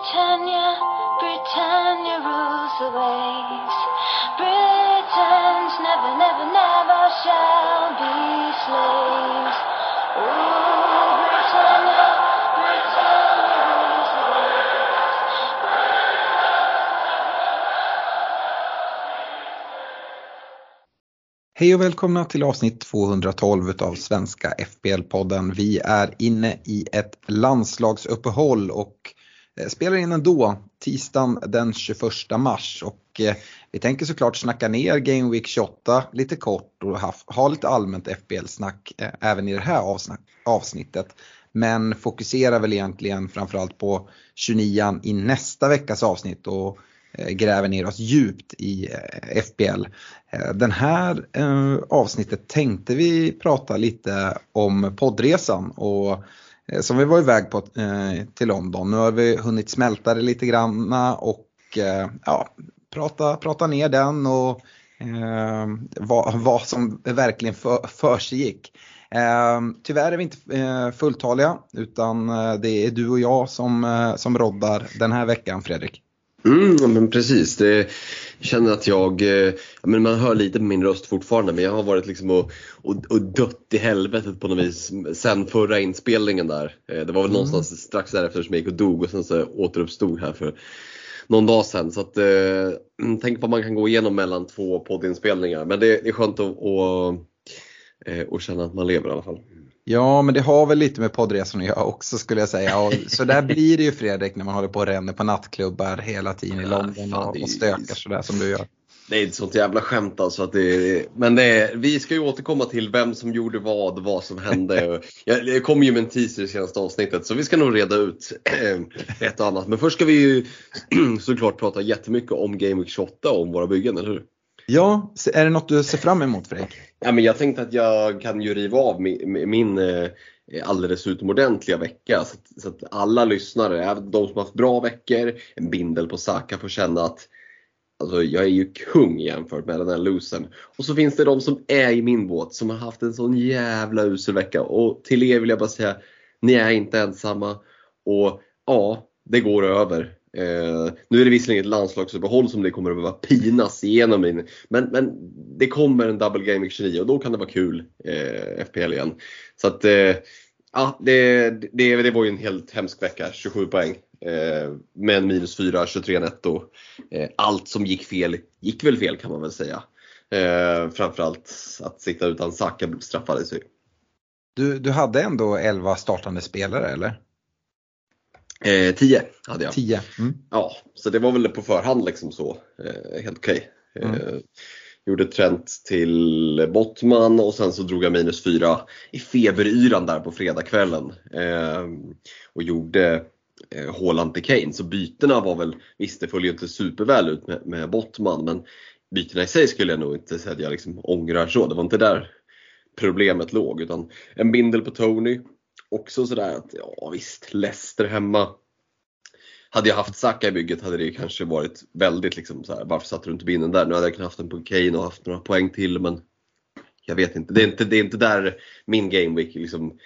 Britannia, Britannia rules the waves. Britons never, never, never shall be slaves. Oh, Britannia, Britannia rules the waves. Hej och välkomna till avsnitt 212 av Svenska FBL-podden. Vi är inne i ett landslagsuppehåll och Eh, spelar in ändå tisdagen den 21 mars och eh, vi tänker såklart snacka ner Game Week 28 lite kort och ha, ha lite allmänt FBL-snack eh, även i det här avsnittet. Men fokuserar väl egentligen framförallt på 29 i nästa veckas avsnitt och gräver ner oss djupt i FBL. Den här avsnittet tänkte vi prata lite om poddresan och Eh, som vi var iväg på eh, till London. Nu har vi hunnit smälta det lite granna och eh, ja, prata, prata ner den och eh, vad, vad som verkligen för, för gick. Eh, tyvärr är vi inte eh, fulltaliga utan det är du och jag som, som roddar den här veckan Fredrik. Mm, men precis. Det, känner att jag, eh, men man hör lite på min röst fortfarande men jag har varit liksom och, och, och dött i helvetet på något vis sen förra inspelningen där. Eh, Det var väl Mm. någonstans strax därefter som jag gick och dog och sen så återuppstod här för någon dag sedan. Så att, eh, mm, tänk vad man kan gå igenom mellan två poddinspelningar. Men det, det är skönt att, att, eh, att känna att man lever i alla fall. Ja, men det har väl lite med poddresan att göra också skulle jag säga. Och så där blir det ju Fredrik när man håller på och ränner på nattklubbar hela tiden i London och, och stökar sådär som du gör. Det är ett sånt jävla skämt alltså. Att det, men det är, vi ska ju återkomma till vem som gjorde vad, vad som hände. Jag, jag kom ju med en teaser i senaste avsnittet så vi ska nog reda ut eh, ett och annat. Men först ska vi ju såklart prata jättemycket om Game Week 28 och om våra byggen, eller hur? Ja, är det något du ser fram emot Fredrik? Ja, men jag tänkte att jag kan ju riva av min, min alldeles utomordentliga vecka. Så att, så att alla lyssnare, även de som har haft bra veckor, en bindel på Saka får känna att Alltså jag är ju kung jämfört med den här losern. Och så finns det de som är i min båt som har haft en sån jävla usel vecka. Och till er vill jag bara säga, ni är inte ensamma. Och ja, det går över. Eh, nu är det visserligen ett landslagsuppehåll som det kommer att behöva pinas igenom. In. Men, men det kommer en double game week 29 och då kan det vara kul eh, FPL igen. Så att eh, ja, det, det, det var ju en helt hemsk vecka, 27 poäng. Eh, men minus 4, 23 netto. Eh, allt som gick fel gick väl fel kan man väl säga. Eh, framförallt att sitta utan Saka straffades ju. Du, du hade ändå 11 startande spelare eller? Eh, 10 hade jag. 10? Mm. Ja, så det var väl på förhand liksom så. Eh, helt okej. Eh, Gjorde Trent till Bottman och sen så drog jag minus 4 i feberyran där på fredagskvällen. Eh, och gjorde eh, Haaland till Kane. Så bytena var väl, visst det följer ju inte superväl ut med, med Bottman men bytena i sig skulle jag nog inte säga att jag liksom ångrar så. Det var inte där problemet låg utan en bindel på Tony. Också sådär att ja visst, Leicester hemma. Hade jag haft Saka i bygget hade det kanske varit väldigt liksom så här, varför satte du inte binden där? Nu hade jag kunnat haft den på Kane och haft några poäng till men jag vet inte. Det är inte, det är inte där min game week liksom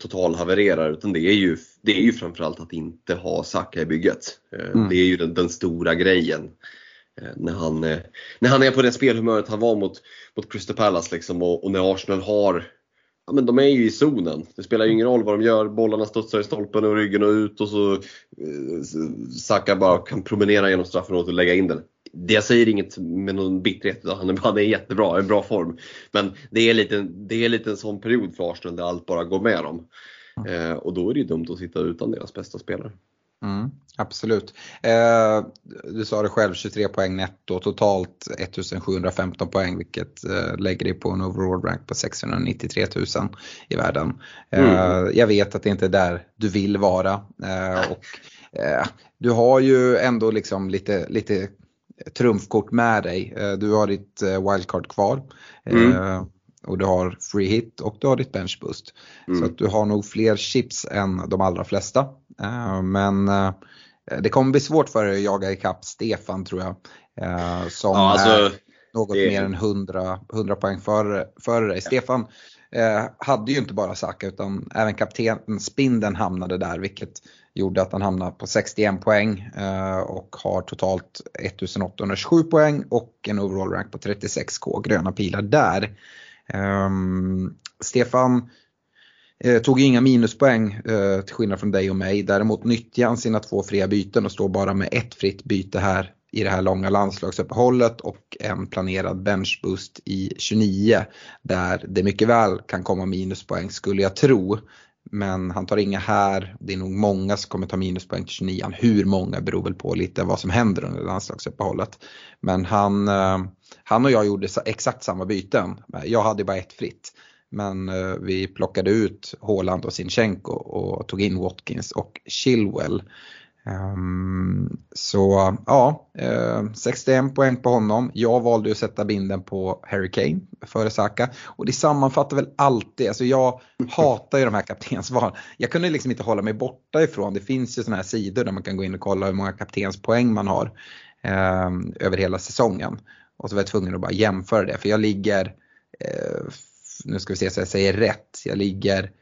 total havererar utan det är ju, det är ju framförallt att inte ha Saka i bygget. Eh, Mm. Det är ju den, den stora grejen. Eh, När han, eh, när han är på det spelhumöret han var mot, mot Crystal Palace liksom och, och när Arsenal har Ja, men de är ju i zonen. Det spelar ju ingen roll vad de gör. Bollarna studsar i stolpen och ryggen och ut och så eh, Saka bara kan promenera genom straffområdet och lägga in den. Det jag säger inget med någon bitterhet, han är, han är jättebra, i bra form. Men det är, lite, det är lite en sån period för Arsenal där allt bara går med dem. Eh, och då är det ju dumt att sitta utan deras bästa spelare. Mm, absolut. Eh, du sa det själv, 23 poäng netto, totalt 1715 poäng vilket eh, lägger dig på en overall rank på 693 000 i världen. Eh, Jag vet att det inte är där du vill vara. Eh, och, eh, du har ju ändå liksom lite, lite trumfkort med dig. Eh, du har ditt wildcard kvar. Mm. Och du har free hit och du har ditt bench boost. Mm. Så att du har nog fler chips än de allra flesta. Eh, Men eh, det kommer bli svårt för dig att jaga ikapp Stefan tror jag. eh, Som Ja, är alltså, något det- mer än 100, 100 poäng före, före dig. Stefan eh, hade ju inte bara Saka utan även kapten Spindeln hamnade där vilket gjorde att han hamnade på 61 poäng och har totalt 1827 poäng och en overall rank på 36k, gröna pilar där. Um, Stefan eh, tog inga minuspoäng eh, till skillnad från dig och mig. Däremot nyttjade han sina två fria byten och står bara med ett fritt byte här i det här långa landslagsuppehållet och en planerad benchboost i 29 där det mycket väl kan komma minuspoäng skulle jag tro. Men han tar inga här. Det är nog många som kommer ta minuspoäng till 29. Hur många beror väl på lite vad som händer under landslagsuppehållet. Men han, eh, han och jag gjorde exakt samma byten. Jag hade bara ett fritt. Men eh, vi plockade ut Haaland och Sinchenko och tog in Watkins och Chilwell. Um, så ja, eh, 61 poäng på honom. Jag valde att sätta binden på Harry Kane före Saka. Och det sammanfattar väl alltid, alltså jag hatar ju de här kaptensvalen. Jag kunde liksom inte hålla mig borta ifrån, det finns ju sådana här sidor där man kan gå in och kolla hur många kaptenspoäng man har eh, över hela säsongen. Och så var jag tvungen att bara jämföra det, för jag ligger, eh, nu ska vi se så jag säger rätt, jag ligger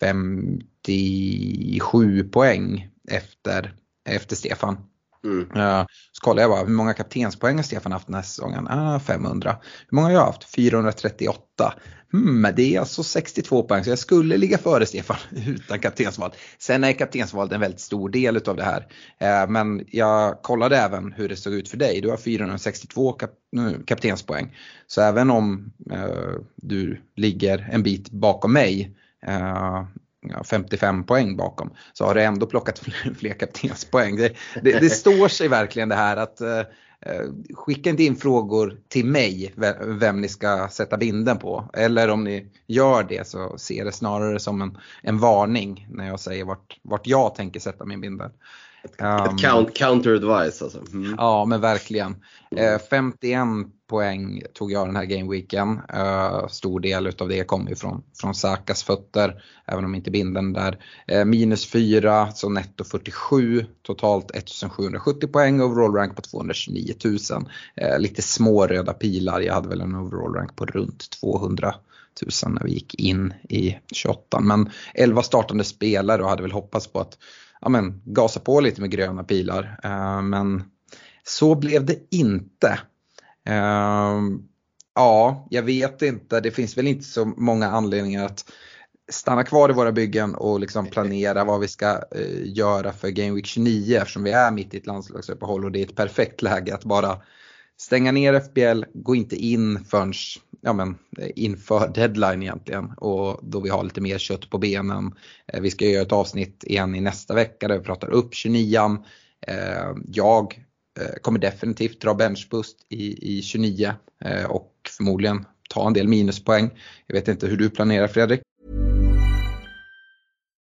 57 poäng efter, efter Stefan. Mm. Eh, så kollade jag bara hur många kaptenspoäng har Stefan haft den här säsongen? Ah, 500. Hur många har jag haft? 438. Hmm, det är alltså 62 poäng så jag skulle ligga före Stefan utan kaptensval. Sen är kaptensvalet en väldigt stor del av det här. Eh, men jag kollade även hur det såg ut för dig. Du har 462 kap kaptenspoäng. Så även om eh, du ligger en bit bakom mig eh, 55 poäng bakom så har du ändå plockat fler kaptenspoäng. Det, det, det står sig verkligen det här att eh, skicka inte in frågor till mig vem ni ska sätta binden på. Eller om ni gör det så ser det snarare som en, en varning när jag säger vart, vart jag tänker sätta min bindel. Ett, um, count, counter advice alltså. Mm. Ja men verkligen. Eh, 51 poäng tog jag den här gameweeken. Uh, eh, stor del utav det kom ju från, från Sakas fötter, även om inte binden där. Uh, minus 4, så netto 47, totalt 1770 poäng, overall rank på 229 000. Uh, lite små röda pilar, jag hade väl en overall rank på runt 200 000 när vi gick in i 28. Men 11 startande spelare och hade väl hoppats på att ja, men, gasa på lite med gröna pilar. Uh, men så blev det inte. Uh, ja, jag vet inte. Det finns väl inte så många anledningar att stanna kvar i våra byggen och liksom planera vad vi ska uh, göra för Game Week 29 eftersom vi är mitt i ett landslagsuppehåll och det är ett perfekt läge att bara stänga ner FBL, gå inte in förrän ja, men, eh, inför deadline egentligen och då vi har lite mer kött på benen. Eh, vi ska göra ett avsnitt igen i nästa vecka där vi pratar upp 29 eh, Jag kommer definitivt dra benchboost i, i 29 och förmodligen ta en del minuspoäng. Jag vet inte hur du planerar Fredrik?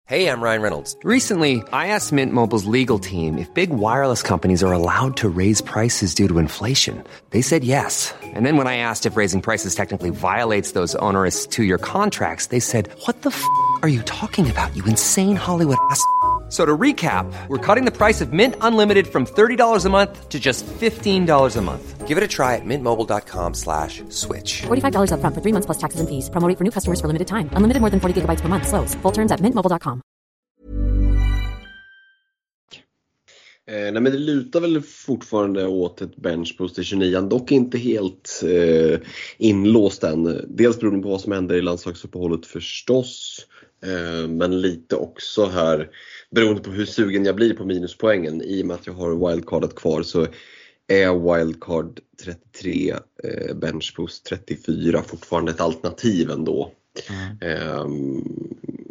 Hej, jag Ryan Reynolds. Recently, I asked Mint Mobiles legal team if big wireless companies are allowed to raise prices due to inflation. They said yes. And then when I asked if raising prices technically violates those onerous two-year contracts, they said, what the f*** are you talking about, you insane Hollywood ass?" So to recap, we're cutting the price of Mint Unlimited from $30 a month to just $15 a month. Give it a try at mintmobile.com slash switch. $45 up front for three months plus taxes and fees. Promoting for new customers for limited time. Unlimited more than 40 gigabytes per month. Slows. Full terms at mintmobile.com. Eh, nej men det lutar väl fortfarande åt ett benchboost i 29 dock inte helt eh, inlåst än. Dels beroende på vad som händer i landslagsuppehållet förstås. Eh, men lite också här beroende på hur sugen jag blir på minuspoängen. I och med att jag har wildcardet kvar så är wildcard 33, eh, benchboost 34 fortfarande ett alternativ ändå. Mm. Um,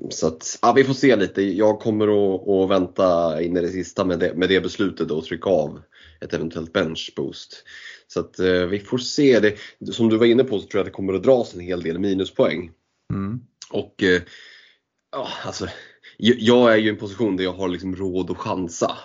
så att, ja, vi får se lite. Jag kommer att, att vänta in i det sista med det, med det beslutet och trycka av ett eventuellt benchboost. Så att uh, vi får se. Det, som du var inne på så tror jag att det kommer att dras en hel del minuspoäng. Mm. Och uh, ja, alltså jag är ju i en position där jag har liksom råd att chansa.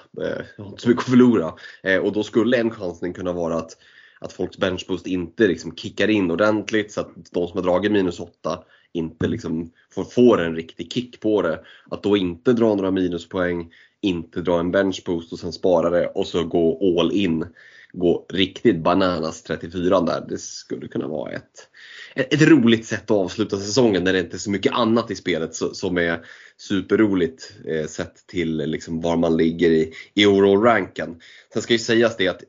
Jag har inte så mycket att förlora. Eh, och då skulle en chansning kunna vara att, att folks benchboost inte liksom kickar in ordentligt så att de som har dragit minus 8 inte liksom får, får en riktig kick på det. Att då inte dra några minuspoäng, inte dra en benchboost och sen spara det och så gå all in. Gå riktigt bananas 34 där. Det skulle kunna vara ett, ett roligt sätt att avsluta säsongen när det inte är så mycket annat i spelet som är superroligt eh, sett till liksom var man ligger i, i overall-ranken. Sen ska ju sägas det att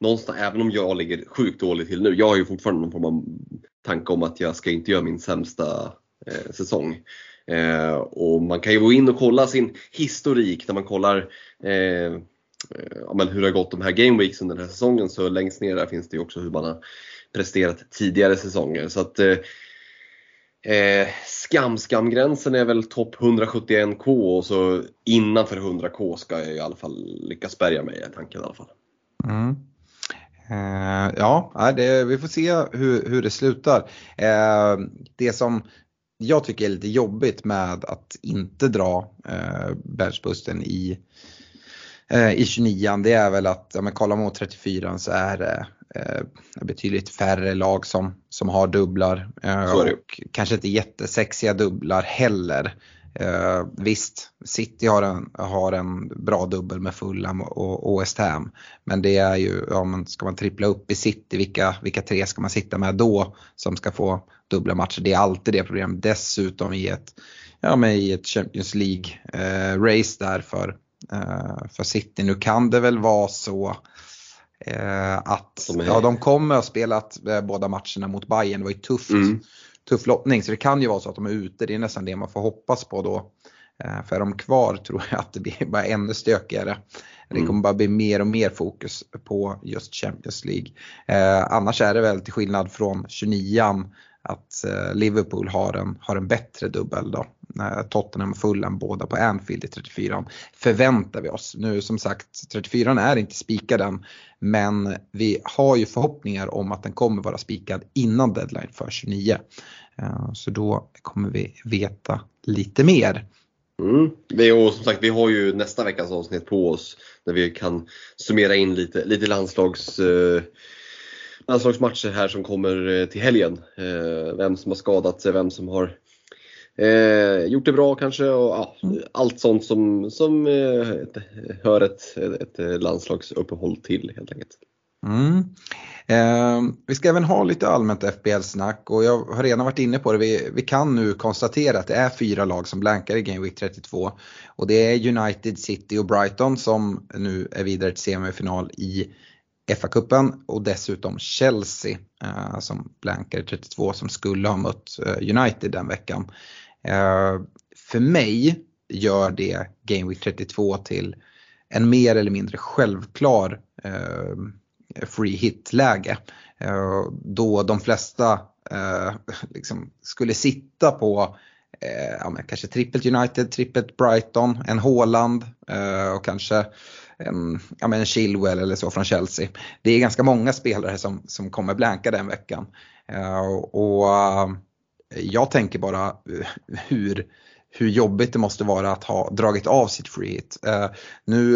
någonstans, även om jag ligger sjukt dåligt till nu, jag har ju fortfarande någon form av tanke om att jag ska inte göra min sämsta eh, säsong. Eh, och man kan ju gå in och kolla sin historik när man kollar eh, eh ja, men hur det har gått de här gameweeksen den här säsongen så längst ner där finns det ju också hur man har presterat tidigare säsonger. Så att, eh, eh skam, skamgränsen är väl topp 171k och så innanför 100k ska jag i alla fall lyckas bärga mig i tanken i alla fall. Mm. Eh, ja, det, vi får se hur, hur det slutar. Eh, det som jag tycker är lite jobbigt med att inte dra eh, benchbusten i, eh, i 29 det är väl att, ja men kollar mot 34an så är det eh, betydligt färre lag som, som har dubblar. Eh, och kanske inte jättesexiga dubblar heller. Eh, visst, City har en, har en bra dubbel med Fulham och, och West Ham. Men det är ju, ja, men ska man trippla upp i City, vilka, vilka tre ska man sitta med då som ska få dubbla matcher? Det är alltid det problemet. Dessutom i ett, ja, men i ett Champions League-race eh, där för, eh, för City. Nu kan det väl vara så eh, att ja, de kommer att ha spelat eh, båda matcherna mot Bayern. Det var ju tufft. Mm tuff lottning så det kan ju vara så att de är ute. Det är nästan det man får hoppas på då. Eh, för är de kvar tror jag att det blir bara ännu stökigare. Det mm. kommer bara bli mer och mer fokus på just Champions League. Eh, annars är det väl till skillnad från 29an att eh, Liverpool har en, har en bättre dubbel då. Eh, Tottenham och Fulham båda på Anfield i 34 förväntar vi oss. Nu som sagt 34 är inte spikad än men vi har ju förhoppningar om att den kommer vara spikad innan deadline för 29. Eh, så då kommer vi veta lite mer. Mm. Vi, och som sagt, vi har ju nästa veckas avsnitt på oss där vi kan summera in lite, lite landslags eh, landslagsmatcher här som kommer eh, till helgen. Eh, vem som har skadat sig, vem som har eh, gjort det bra kanske och ja, mm. allt sånt som, som hör ett, ett landslagsuppehåll till helt enkelt. Mm. Eh, vi ska även ha lite allmänt FBL-snack och jag har redan varit inne på det. Vi, vi, kan nu konstatera att det är fyra lag som blankar i Game Week 32. Och det är United, City och Brighton som nu är vidare till semifinal i FA-cupen och dessutom Chelsea eh, som blankade 32 som skulle ha mött eh, United den veckan. Eh, för mig gör det Game Week 32 till en mer eller mindre självklar eh, free hit-läge. Eh, då de flesta eh, liksom skulle sitta på eh, ja, kanske trippelt United, trippelt Brighton, en Haaland eh, och kanske Ehm, ja, men en Chilwell eller så från Chelsea. Det är ganska många spelare som, som kommer blanka den veckan. Eh, och eh, jag tänker bara eh, hur, hur jobbigt det måste vara att ha dragit av sitt free hit. nu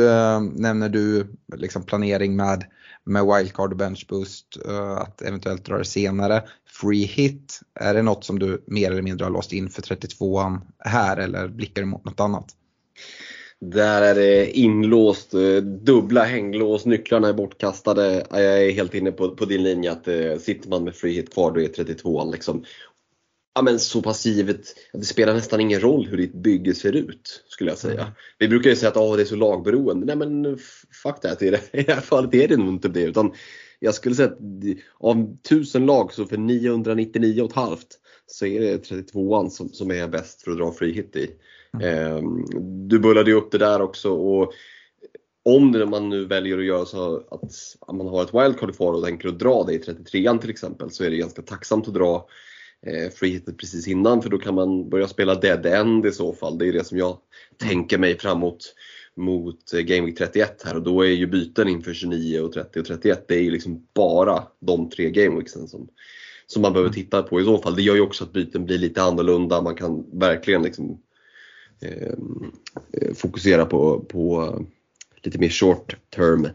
nämner du liksom planering med, med wildcard och bench boost, att eventuellt dra det senare. Free hit, är det något som du mer eller mindre har låst in för 32an här eller blickar du mot något annat? Där är det inlåst, eh, dubbla hänglås, nycklarna är bortkastade. Jag är helt inne på, på din linje att eh, sitter man med free hit kvar då är 32 liksom. Ja men så pass givet det spelar nästan ingen roll hur ditt bygge ser ut skulle jag säga. Mm. Vi brukar ju säga att oh, det är så lagberoende. Nej men fuck that, i det här fallet är det nog inte det. Utan jag skulle säga att av 1000 lag så för 999,5 så är det 32an som, som är bäst för att dra free hit i. Mm. Du bullade ju upp det där också och om man nu väljer att göra så att man har ett wildcard kvar och tänker att dra det i 33an till exempel så är det ganska tacksamt att dra eh, free hitet precis innan för då kan man börja spela dead end i så fall. Det är det som jag tänker mig framåt mot eh, Game Week 31 här och då är ju byten inför 29 och 30 och 31 det är ju liksom bara de tre Game Weeksen som, som man behöver mm. titta på i så fall. Det gör ju också att byten blir lite annorlunda. Man kan verkligen liksom fokusera på, på lite mer short term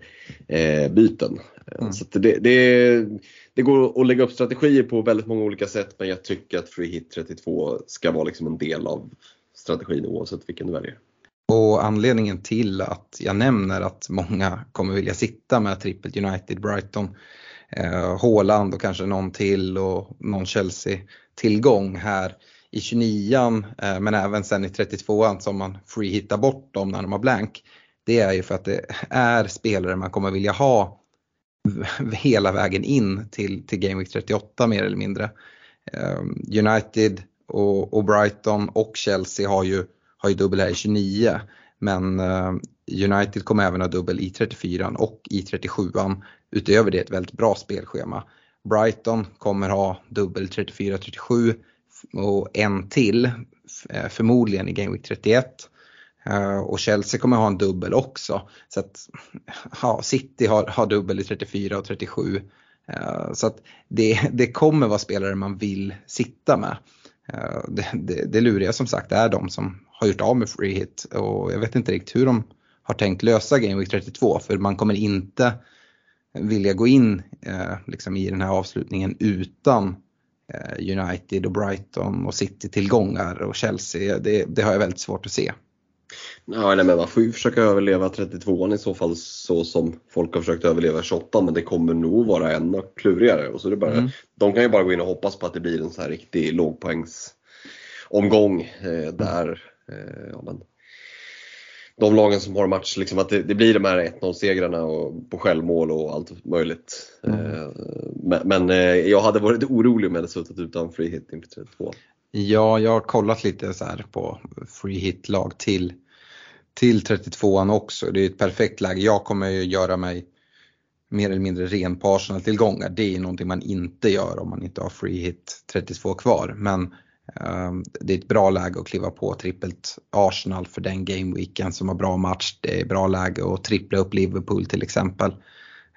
eh, byten. Mm. Så det, det, det, går att lägga upp strategier på väldigt många olika sätt men jag tycker att Free Hit 32 ska vara liksom en del av strategin oavsett vilken du väljer. Och anledningen till att jag nämner att många kommer vilja sitta med trippelt United Brighton eh, Haaland och kanske någon till och någon Chelsea-tillgång här i 29an eh, men även sen i 32an som man free-hittar bort dem när de har blank. Det är ju för att det är spelare man kommer vilja ha hela vägen in till, till Game Week 38 mer eller mindre. Eh, United och, och, Brighton och Chelsea har ju, har ju dubbel här i 29 men eh, United kommer även ha dubbel i 34 och i 37an. Utöver det ett väldigt bra spelschema. Brighton kommer ha dubbel 34-37 och en till eh, förmodligen i Game Week 31. Eh, och Chelsea kommer ha en dubbel också. Så att ja, City har, har dubbel i 34 och 37. Eh, så att det, det kommer vara spelare man vill sitta med. Det, det, det luriga som sagt är de som har gjort av med free hit och jag vet inte riktigt hur de har tänkt lösa Game Week 32 för man kommer inte vilja gå in eh, liksom i den här avslutningen utan United och Brighton och City-tillgångar och Chelsea. Det, det, har jag väldigt svårt att se. Ja, nej, men man får ju försöka överleva 32an i så fall så som folk har försökt överleva 28 men det kommer nog vara ännu klurigare. Och så det bara, mm. De kan ju bara gå in och hoppas på att det blir en så här riktig lågpoängsomgång eh, där eh, ja, men, de lagen som har match, liksom att det, det blir de här 1-0 segrarna och på självmål och allt möjligt. Mm. Eh, men, men eh, jag hade varit orolig om jag hade suttit utan free hit inför 32. Ja, jag har kollat lite så här på free hit lag till, till 32an också. Det är ett perfekt läge. Jag kommer ju göra mig mer eller mindre ren på Arsenal-tillgångar. Det är någonting man inte gör om man inte har free hit 32 kvar. Men Ehm, det är ett bra läge att kliva på trippelt Arsenal för den gameweeken som har bra match. Det är bra läge att trippla upp Liverpool till exempel.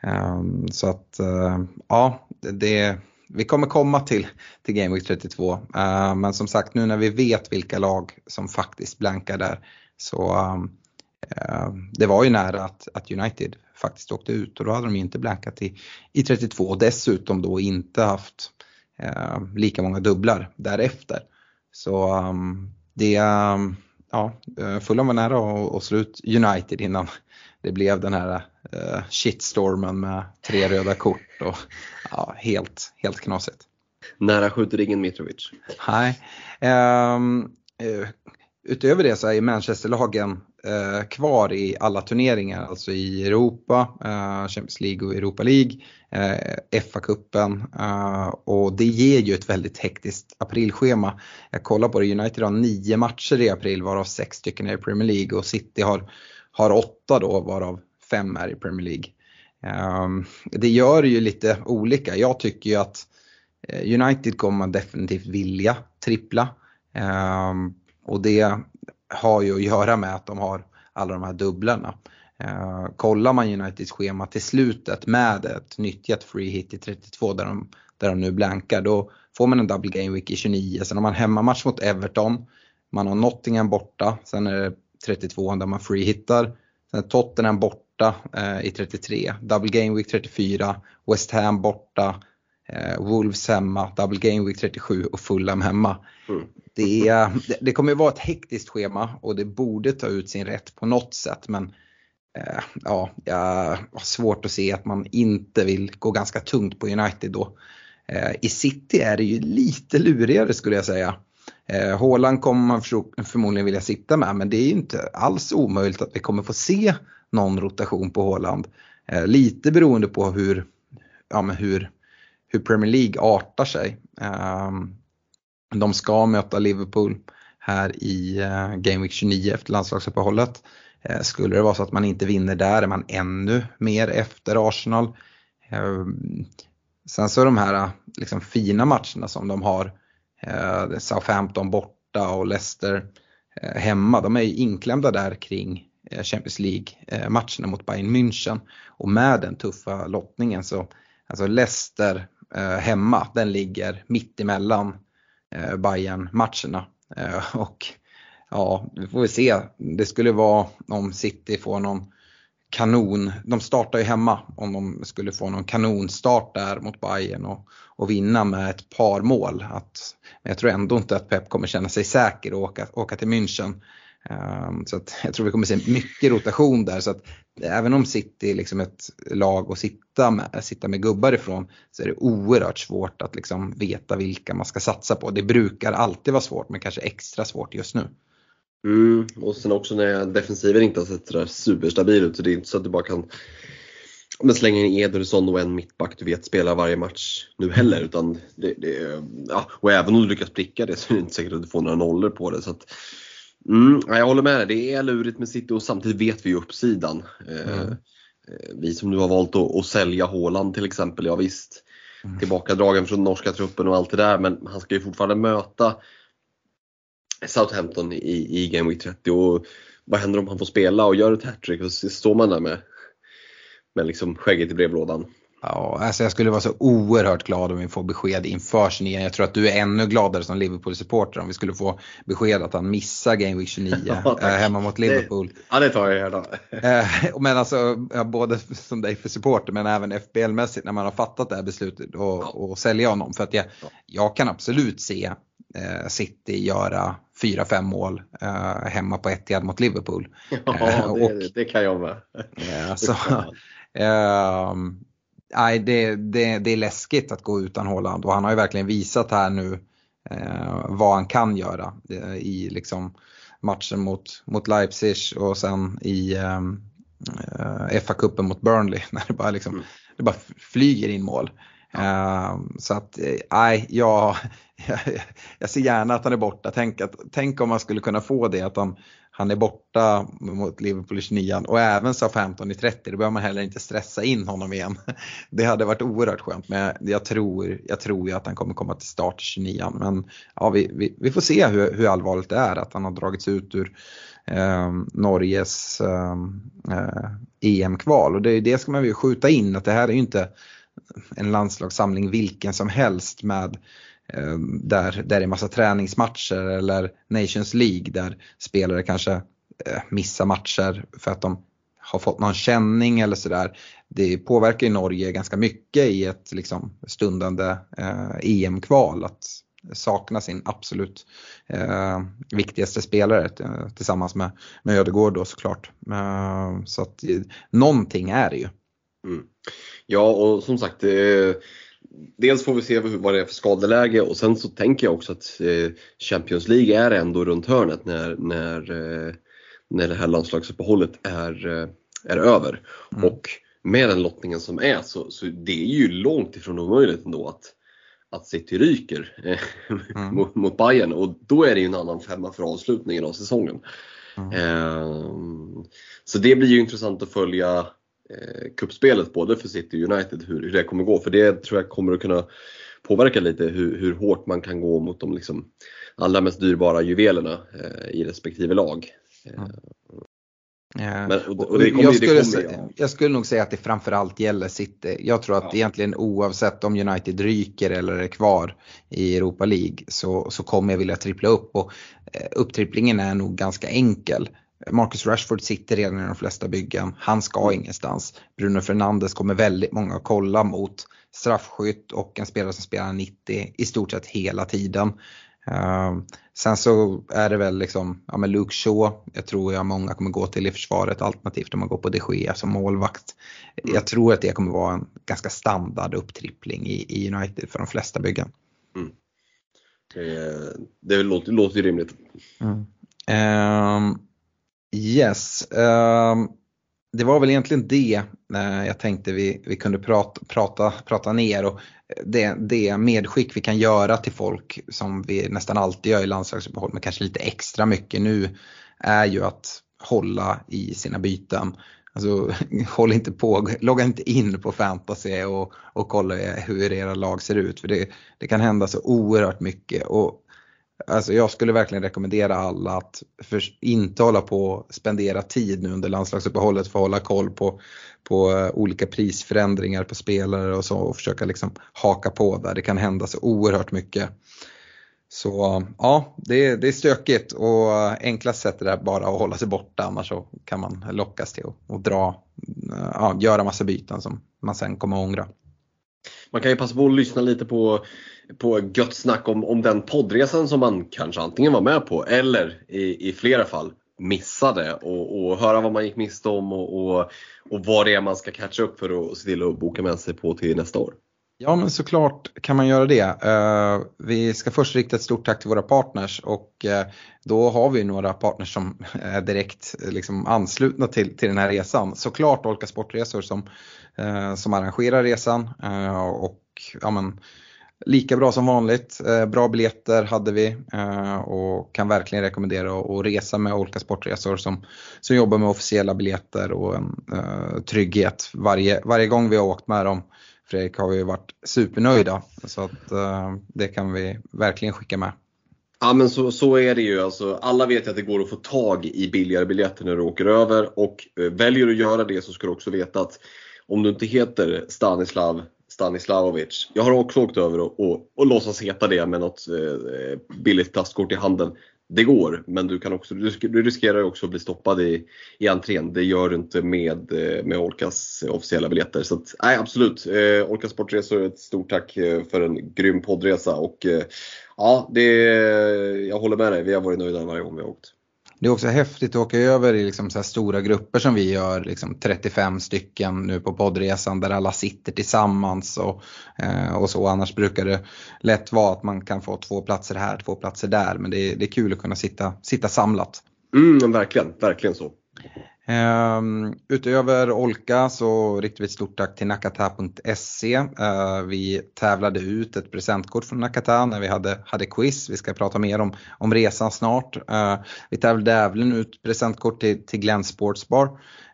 Ehm, så att eh, ja, det, vi kommer komma till, till Game Week 32. Ehm, men som sagt nu när vi vet vilka lag som faktiskt blankar där så det var ju nära att, att United faktiskt åkte ut och då hade de inte blankat i, i 32 och dessutom då inte haft lika många dubblar därefter. Så um, det, um, ja, eh, Fulham var nära att slå ut United innan det blev den här uh, shitstormen med tre röda kort och ja, helt, helt knasigt. Nära skjuter ingen Mitrovic. Nej. Um, utöver det så är Manchesterlagen eh, kvar i alla turneringar, alltså i Europa, eh, Champions League och Europa League, eh, FA-cupen eh, och det ger ju ett väldigt hektiskt aprilschema. Jag kollar på det, United har nio matcher i april varav sex stycken är i Premier League och City har, har åtta då varav fem är i Premier League. Ehm, det gör ju lite olika. Jag tycker ju att eh, United kommer definitivt vilja trippla. Ehm, och det har ju att göra med att de har alla de här dubblarna. Eh, kollar man Uniteds schema till slutet med ett nyttjat free hit i 32 där de, där de nu blankar då får man en double game week i 29. Sen har man hemmamatch mot Everton, man har Nottingham borta, sen är det 32 där man free hittar. Sen är Tottenham borta eh, i 33, double game week 34, West Ham borta, Wolves hemma, double game week 37 och Fulham hemma. Mm. Det, det kommer vara ett hektiskt schema och det borde ta ut sin rätt på något sätt men eh, ja, jag har svårt att se att man inte vill gå ganska tungt på United då. Eh, I City är det ju lite lurigare skulle jag säga. Eh, Haaland kommer man förmodligen vilja sitta med men det är ju inte alls omöjligt att vi kommer få se någon rotation på Haaland. Eh, lite beroende på hur, ja, men hur, hur Premier League artar sig. Ehm, de ska möta Liverpool här i eh, Game Week 29 efter landslagsuppehållet. Eh, skulle det vara så att man inte vinner där är man ännu mer efter Arsenal. Ehm, sen så de här liksom fina matcherna som de har, eh, Southampton borta och Leicester hemma, de är ju inklämda där kring Champions League-matcherna mot Bayern München. Och med den tuffa lottningen så, alltså Leicester Eh, hemma, den ligger mitt emellan eh, Bayern-matcherna. Eh, och ja, vi får vi se. Det skulle vara om City får någon kanon, de startar ju hemma om de skulle få någon kanonstart där mot Bayern och, och vinna med ett par mål. Att, men jag tror ändå inte att Pep kommer känna sig säker och åka, åka till München Ehm, så att jag tror vi kommer se mycket rotation där. Så att även om City är liksom ett lag att sitta med, äh, sitta med gubbar ifrån så är det oerhört svårt att liksom veta vilka man ska satsa på. Det brukar alltid vara svårt men kanske extra svårt just nu. Mm, och sen också när defensiven inte har sett sådär superstabil ut så det är inte så att du bara kan men slänga in Ederson och en mittback du vet spelar varje match nu heller. Utan det, det, ja, och även om du lyckas pricka det så är det inte säkert att du får några nollor på det. Så att, mm, jag håller med dig, det är lurigt med City och samtidigt vet vi ju uppsidan. Eh, mm. vi som nu har valt att, att sälja Håland till exempel, ja visst. Mm. Tillbakadragen från norska truppen och allt det där men han ska ju fortfarande möta Southampton i, i Game Week 30 och vad händer om han får spela och gör ett hattrick och så står man där med, med liksom skägget i brevlådan. Ja, alltså jag skulle vara så oerhört glad om vi får besked inför 29. Jag tror att du är ännu gladare som Liverpool-supporter om vi skulle få besked att han missar Game Week 29 ja, eh, hemma mot Liverpool. Det, ja, det tar jag gärna. Eh, men alltså, både som dig för supporter men även FBL-mässigt när man har fattat det här beslutet och, ja. och sälja honom. För att jag, jag kan absolut se eh, City göra 4-5 mål eh, hemma på Etihad mot Liverpool. Ja, eh, det, och, det, kan jag med. så, eh, nej, det, det, det är läskigt att gå utan Haaland och han har ju verkligen visat här nu eh, vad han kan göra eh, i liksom matchen mot, mot Leipzig och sen i eh, FA-cupen mot Burnley när det bara, liksom, mm. det bara flyger in mål. Uh, så att, nej, nej, jag, jag, ser gärna att han är borta. Tänk, att, tänk om man skulle kunna få det att han, han är borta mot Liverpool i 29 och även SA-15 i 30. Då behöver man heller inte stressa in honom igen. Det hade varit oerhört skönt men jag tror, jag tror ju att han kommer komma till start i 29 Men ja, vi, vi, vi får se hur, hur allvarligt det är att han har dragits ut ur ehm, ehm, eh, Norges eh, EM-kval. Och det, det ska man ju skjuta in att det här är ju inte en landslagssamling vilken som helst med eh, där, där det är massa träningsmatcher eller Nations League där spelare kanske eh, missar matcher för att de har fått någon känning eller sådär. Det påverkar ju Norge ganska mycket i ett liksom, stundande eh, EM-kval att sakna sin absolut eh, viktigaste spelare tillsammans med, med Ödegård då såklart. Eh, så att eh, någonting är det ju. Mm. Ja, och som sagt, eh, dels får vi se vad det är för skadeläge och sen så tänker jag också att eh, Champions League är ändå runt hörnet när, när, eh, när det här landslagsuppehållet är, är över. Mm. Och med den lottningen som är så, så det är ju långt ifrån omöjligt ändå att, att City ryker mm. mot, mot Bayern och då är det ju en annan femma för avslutningen av säsongen. Mm. Eh, så det blir ju intressant att följa eh, kuppspelet både för City och United, hur, hur det kommer gå. För det tror jag kommer att kunna påverka lite hur, hur hårt man kan gå mot de liksom allra mest dyrbara juvelerna eh, i respektive lag. Mm. Men, och, och det kommer, jag, skulle, det kommer, ja. jag skulle nog säga att det framförallt gäller City. Jag tror att ja. egentligen oavsett om United ryker eller är kvar i Europa League så, så kommer jag vilja trippla upp och eh, upptripplingen är nog ganska enkel. Marcus Rashford sitter redan i de flesta byggen. Han ska mm. ingenstans. Bruno Fernandes kommer väldigt många att kolla mot straffskytt och en spelare som spelar 90 i stort sett hela tiden. Uh, sen så är det väl liksom, ja men Luke Shaw, jag tror jag många kommer gå till i försvaret alternativt om man går på de Gea som målvakt. Mm. Jag tror att det kommer vara en ganska standard upptrippling i, i United för de flesta byggen. Mm. Det, det låter, låter ju rimligt. Mm. Uh, Yes. Ehm, det var väl egentligen det uh, jag tänkte vi, vi kunde prata, prata, prata ner och det, det medskick vi kan göra till folk som vi nästan alltid gör i landslagsuppehåll men kanske lite extra mycket nu är ju att hålla i sina byten. Alltså håll inte på, logga inte in på fantasy och, och kolla hur era lag ser ut för det, det kan hända så oerhört mycket. Och Alltså jag skulle verkligen rekommendera alla att för, inte hålla på och spendera tid nu under landslagsuppehållet för att hålla koll på, på eh, olika prisförändringar på spelare och så och försöka liksom haka på där. Det kan hända så oerhört mycket. Så ja, det, det är stökigt och eh, enklast sätt är det bara att hålla sig borta annars så kan man lockas till att, dra, eh, ja, göra massa byten som man sen kommer att ångra. Man kan ju passa på att lyssna lite på på gött snack om, om den poddresan som man kanske antingen var med på eller i, i flera fall missade och, och höra vad man gick miste om och, och, och vad det är man ska catcha upp för att se till att boka med sig på till nästa år. Ja men såklart kan man göra det. Uh, vi ska först rikta ett stort tack till våra partners och uh, då har vi några partners som är direkt eh, liksom, anslutna till, till den här resan. Såklart Olka Sportresor som, uh, som arrangerar resan och ja, men, lika bra som vanligt. Eh, bra biljetter hade vi eh, och kan verkligen rekommendera att resa med olika Sportresor som, som jobbar med officiella biljetter och en eh, trygghet varje, varje gång vi har åkt med dem. Fredrik har vi varit supernöjda så att det kan vi verkligen skicka med. Ja men så, så är det ju. Alltså, alla vet att det går att få tag i billigare biljetter när du åker över och väljer du att göra det så ska du också veta att om du inte heter Stanislav Stanislavovic. Jag har också åkt över och, och, och låtsas heta det med något eh, billigt plastkort i handen det går, men du, kan också, du riskerar också att bli stoppad i, i entrén. Det gör du inte med, eh, med Olkas officiella biljetter. Så att, nej, absolut. Eh, Olka Sportresor, ett stort tack eh, för en grym poddresa. Och, eh, ja, det, jag håller med dig. Vi har varit nöjda varje gång vi har åkt. Det är också häftigt att åka över i liksom så stora grupper som vi gör, liksom 35 stycken nu på poddresan där alla sitter tillsammans och, eh, och så. Annars brukar det lätt vara att man kan få två platser här, två platser där. Men det är, det är kul att kunna sitta, sitta samlat. Mm, verkligen, verkligen så. Um, utöver Olka så riktar vi ett stort tack till nakata.se. Uh, eh, vi tävlade ut ett presentkort från Nakata när vi hade, hade quiz. Vi ska prata mer om, om resan snart. Uh, vi tävlade även ut presentkort till, till Glenn Sportsbar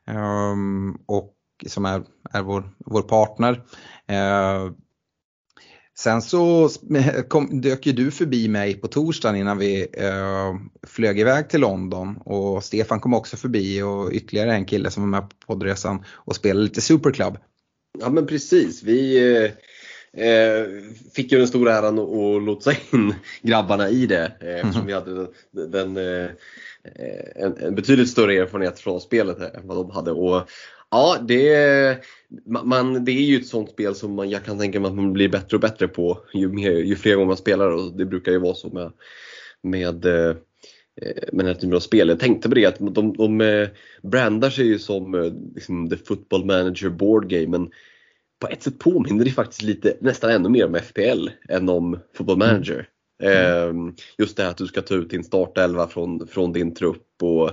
um, ehm, och, som är, är vår, vår partner. Uh, Sen så kom, dök ju du förbi mig på torsdagen innan vi eh, flög iväg till London och Stefan kom också förbi och ytterligare en kille som var med på poddresan och spelade lite Superclub. Ja men precis, vi eh, eh fick ju den stora äran att lotsa in grabbarna i det eh, eftersom mm. vi hade den, den eh, en, en, betydligt större erfarenhet från spelet än vad de hade. Och Ja, det, man, det är ju ett sånt spel som man, jag kan tänka mig att man blir bättre och bättre på ju, mer, ju fler gånger man spelar och det brukar ju vara så med, med, eh, med den här typen av spel. Jag tänkte på det att de, de eh, brandar sig ju som eh, liksom, the football manager board game men på ett sätt påminner det faktiskt lite, nästan ännu mer om FPL än om football manager. Mm. Just det här att du ska ta ut din startelva från, från din trupp och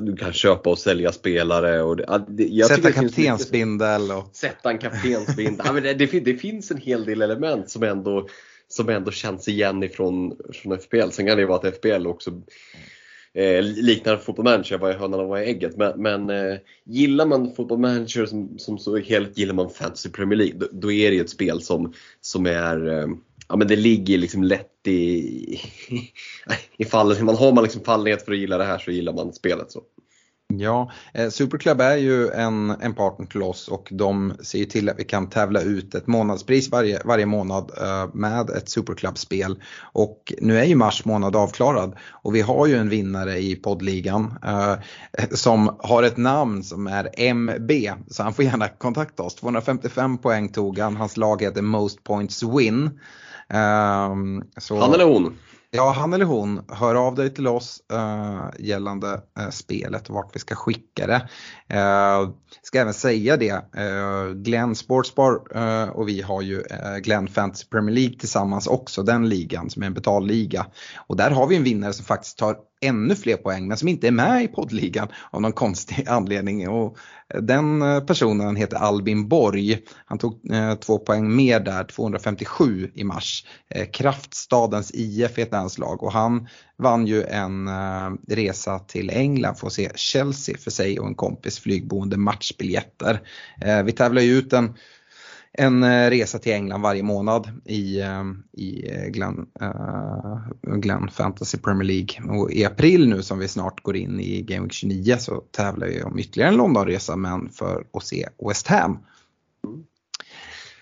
du kan köpa och sälja spelare. Och det, jag sätta kaptensbindel. Och... Sätta en kaptensbindel. ja, det, det, det, finns en hel del element som ändå, som ändå känns igen ifrån från FPL. Sen kan det ju vara att FPL också eh, liknar Football Manager, vad är hönan och vad är ägget. Men, men eh, gillar man Football Manager som, som så helt gillar man Fantasy Premier League, då, då är det ju ett spel som, som är eh, ja, men det ligger liksom lätt i, i. Man har man liksom fallenhet för att gilla det här så gillar man spelet. så. Ja, eh, Superclub är ju en, en partner till oss och de ser ju till att vi kan tävla ut ett månadspris varje, varje månad eh, med ett Superclub-spel. Och nu är ju mars månad avklarad och vi har ju en vinnare i poddligan eh, som har ett namn som är MB så han får gärna kontakta oss. 255 poäng tog han, hans lag heter Most Points Win. Um, så, han eller hon? Ja, han eller hon, hör av dig till oss uh, gällande uh, spelet och vart vi ska skicka det. Uh, ska även säga det, uh, Glenn Sportsbar och vi har ju Glenn Fantasy Premier League tillsammans också, den ligan som är en betalliga. Och där har vi en vinnare som faktiskt tar ännu fler poäng men som inte är med i poddligan av någon konstig anledning. Och eh, den eh, personen heter Albin Borg. Han tog eh, två poäng mer där, 257 i mars. Eh, Kraftstadens IF heter hans lag och han vann ju en eh, resa till England för att se Chelsea för sig och en kompis flygboende matchbiljetter. Eh, vi tävlar ju ut en en eh, resa till England varje månad i, eh, i eh, Glenn, uh, Glenn Fantasy Premier League. Och i april nu som vi snart går in i Game Week 29 så tävlar vi om ytterligare en Londonresa men för att se West Ham.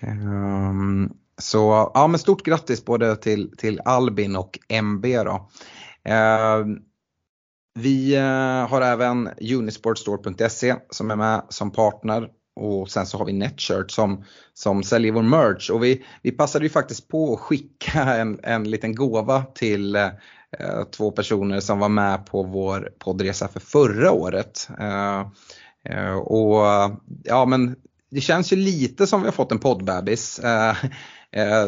Um, så ja men stort grattis både till, till Albin och MB då. Uh, vi har även Unisportstore.se som är med som partner och sen så har vi Netshirt som, som säljer vår merch och vi, vi passade ju faktiskt på att skicka en, en liten gåva till, eh, två personer som var med på vår poddresa för förra året. Eh, eh, och ja men det känns ju lite som vi har fått en poddbebis. Eh, eh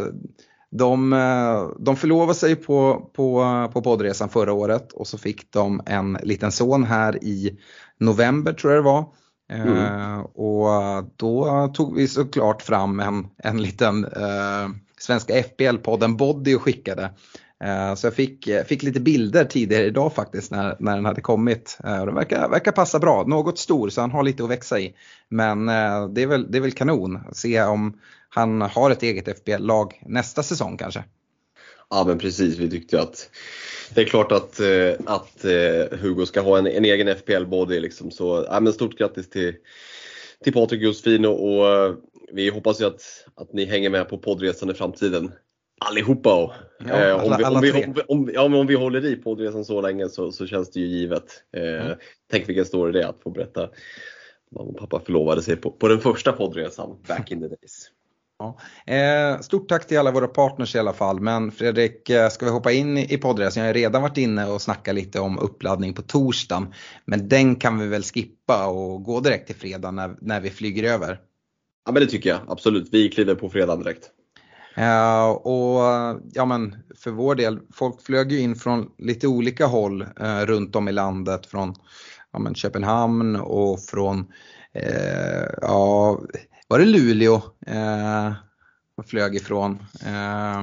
de, eh, de förlovade sig på, på, på poddresan förra året och så fick de en liten son här i november tror jag det var. Mm. Uh, och då tog vi såklart fram en, en liten uh, svenska FBL-podden Body och skickade. Uh, så jag fick, fick lite bilder tidigare idag faktiskt när, när den hade kommit. Den verkar, verkar passa bra, något stor så han har lite att växa i. Men det, är väl, det är väl kanon, se om han har ett eget FBL-lag nästa säsong kanske. Ja men precis, vi tyckte att det är klart att, eh, att eh, Hugo ska ha en, en egen FPL-body. Liksom. Så, ja, men stort grattis till, till Patrik Josefin och, och eh, vi hoppas ju att, att ni hänger med på poddresan i framtiden. Allihopa! Ja, alla, om, vi, om, vi, om, ja, om vi håller i poddresan så länge så, så känns det ju givet. Eh, mm. Tänk vilken story det är att få berätta mamma och pappa förlovade sig på, på den första poddresan back in the days. Ja. Eh, stort tack till alla våra partners i alla fall. Men Fredrik, eh, ska vi hoppa in i poddresan? Jag har redan varit inne och snackat lite om uppladdning på torsdagen. Men den kan vi väl skippa och gå direkt till fredag när, när vi flyger över. Ja men det tycker jag absolut. Vi kliver på fredag direkt. Uh, och ja men för vår del, folk flög ju in från lite olika håll uh, runt om i landet. Från ja, men Köpenhamn och från uh, ja, var det Luleå eh, flög ifrån. Eh,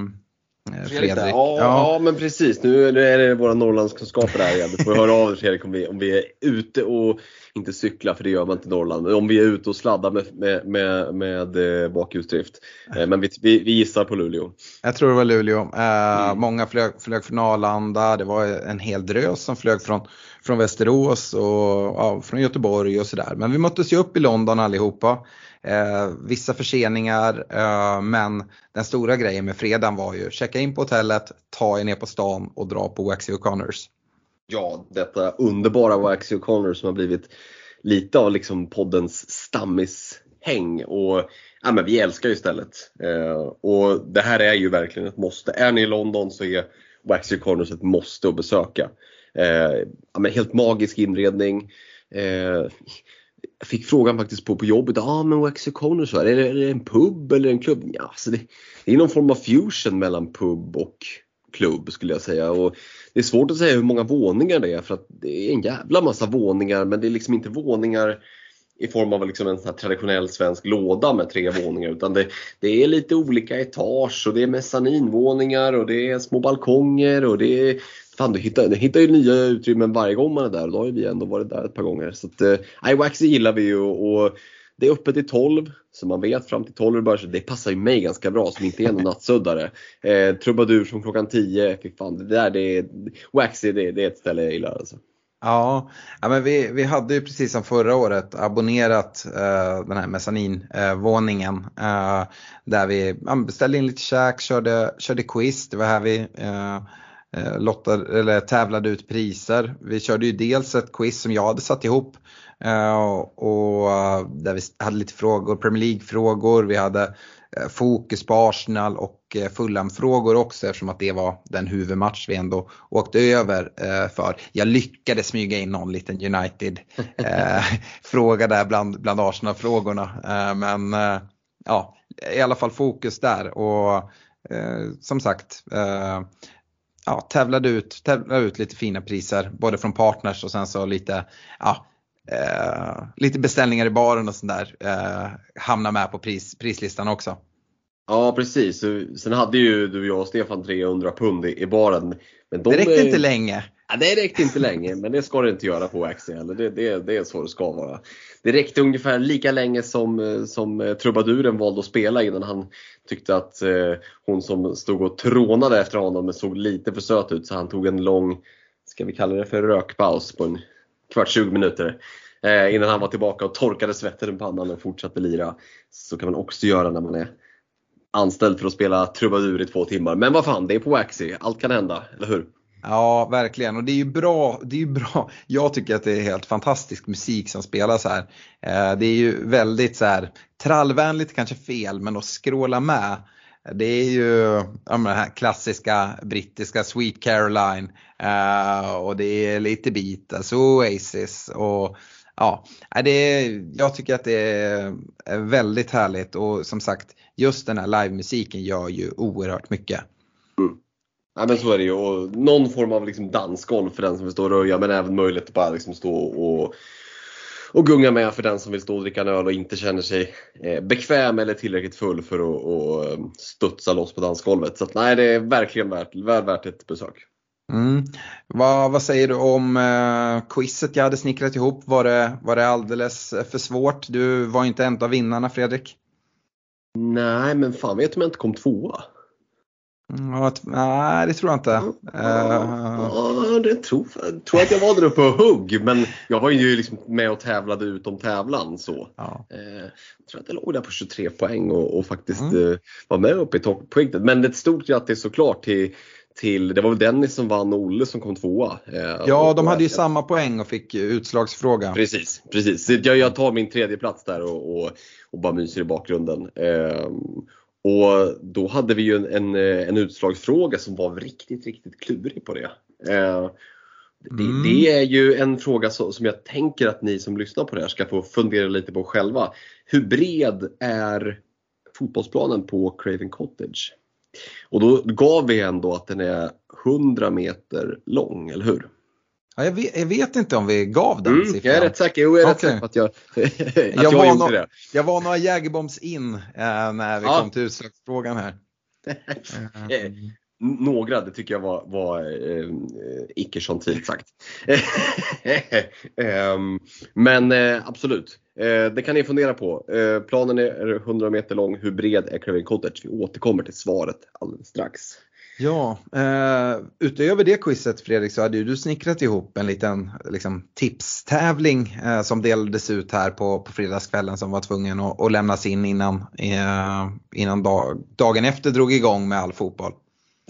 Fredrik. Ja, ja. ja, men precis. Nu är det våra Norrlandskunskaper här igen. Du får höra av dig Fredrik om vi, om vi är ute och, inte cykla för det gör man inte i Norrland, men om vi är ute och sladdar med, med, med, med eh, bakhjulsdrift. Eh, men vi, vi, vi, gissar på Luleå. Jag tror det var Luleå. Eh, mm. Många flög, flög från Arlanda, det var en hel drös som flög från, från Västerås och ja, från Göteborg och sådär. Men vi möttes ju upp i London allihopa. Eh, vissa förseningar eh, men den stora grejen med fredagen var ju checka in på hotellet, ta er ner på stan och dra på Waxy O'Connors. Ja, detta underbara Waxy O'Connors som har blivit lite av liksom poddens stammishäng. Och, ja, men vi älskar ju stället. Eh, och det här är ju verkligen ett måste. Är ni i London så är Waxy O'Connors ett måste att besöka. Eh, ja, men helt magisk inredning. Eh, jag fick frågan faktiskt på, på jobbet, ja ah, men Waxy Corners, är det, är det en pub eller en klubb? Ja, alltså det, det, är någon form av fusion mellan pub och klubb skulle jag säga. Och det är svårt att säga hur många våningar det är för att det är en jävla massa våningar men det är liksom inte våningar i form av liksom en sån traditionell svensk låda med tre våningar utan det, det är lite olika etage och det är mezzaninvåningar och det är små balkonger och det är Fan, du hittar, du hittar ju nya utrymmen varje gång man är där och då har ju vi ändå varit där ett par gånger. Så att, eh, Waxy gillar vi ju och det är öppet till 12, så man vet fram till 12 börjar, så det passar ju mig ganska bra som inte är någon nattsuddare. Eh, trubadur från klockan 10, fy fan, det där det är, Waxy det, det är ett ställe jag gillar alltså. Ja, ja men vi, vi hade ju precis som förra året abonnerat uh, den här mezzaninvåningen uh, uh, där vi beställde in lite käk, körde, körde quiz, det var här vi uh, Eh, lottar, eller tävlade ut priser. Vi körde ju dels ett quiz som jag hade satt ihop eh, och eh, där vi hade lite frågor, Premier League-frågor, vi hade fokus på Arsenal och Fulham-frågor också eftersom att det var den huvudmatch vi ändå åkte över för. Jag lyckades smyga in någon liten United-fråga där bland, bland Arsenal-frågorna. Men ja, i alla fall fokus där och som sagt ja, tävlade, ut, tävlade ut lite fina priser både från partners och sen så lite, ja, eh, lite beställningar i baren och sådär eh, hamnar med på pris, prislistan också. Ja precis, sen hade ju du och jag och Stefan 300 pund i, i baren. Men de det räckte är... inte länge. Ja, det räckte inte länge, men det ska det inte göra på Axel. Det, det, det är så det ska vara. Det räckte ungefär lika länge som, eh, som eh, trubaduren valde att spela innan han tyckte att eh, hon som stod och trånade efter honom såg lite för söt ut så han tog en lång, ska vi kalla det för rökpaus på en kvart 20 minuter. Eh, innan han var tillbaka och torkade svetten på pannan och fortsatte lira. Så kan man också göra när man är anställd för att spela trubadur i två timmar. Men vad fan, det är på Waxy. Allt kan hända, eller hur? Ja, verkligen. Och det är ju bra. Det är bra. Jag tycker att det är helt fantastisk musik som spelas här. Eh, det är ju väldigt så här trallvänligt, kanske fel, men att skråla med det är ju ja, den här klassiska brittiska Sweet Caroline eh, och det är lite Beatles och Oasis och ja, det är, jag tycker att det är väldigt härligt och som sagt just den här livemusiken gör ju oerhört mycket. Mm. Ja men så är det ju och någon form av liksom dansgolv för den som vill stå och röja men även möjlighet att bara liksom stå och, och gunga med för den som vill stå och dricka en öl och inte känner sig eh, bekväm eller tillräckligt full för att och eh, studsa loss på dansgolvet. Så att, nej det är verkligen värt, väl värt ett besök. Mm. Vad, vad, säger du om eh, quizet jag hade snickrat ihop? Var det, var det alldeles för svårt? Du var inte en av vinnarna Fredrik. Nej men fan vet om jag inte kom tvåa. Mm, nej, det tror jag inte. Ja, det tror, jag tror att jag var där uppe och hugg men jag var ju liksom med och tävlade utom tävlan. Så. Ja. Eh, jag tror att jag låg där på 23 poäng och, och faktiskt mm. Eh, var med uppe i toppskiktet. Men ett stort grattis såklart till till, det var väl Dennis som vann och Olle som kom tvåa. Eh, ja, de hade ju samma poäng och fick utslagsfråga. Precis, precis. Jag, jag tar min tredje plats där och, och, och bara myser i bakgrunden. Och då hade vi ju en, en, en, utslagsfråga som var riktigt, riktigt klurig på det. Eh, det, mm. det, är ju en fråga som, som jag tänker att ni som lyssnar på det här ska få fundera lite på själva. Hur bred är fotbollsplanen på Craven Cottage? Och då gav vi ändå att den är 100 meter lång, eller hur? Ja, jag, vet, jag, vet, inte om vi gav den mm, siffran. Jag är rätt säker, jo, jag är okay. rätt säker på att jag, att jag, jag gjorde no det. Jag var några jägerbombs in eh, när vi ja. kom till utslagsfrågan här. Eh, några, det tycker jag var, var eh, icke gentilt sagt. eh, men eh, absolut, eh, det kan ni fundera på. Eh, planen är 100 meter lång. Hur bred är Craven Cottage? Vi återkommer till svaret alldeles strax. Ja, eh, utöver det quizet Fredrik så hade ju du snickrat ihop en liten liksom, tipstävling eh, som delades ut här på, på fredagskvällen som var tvungen att, att lämnas in innan, eh, innan dag, dagen efter drog igång med all fotboll.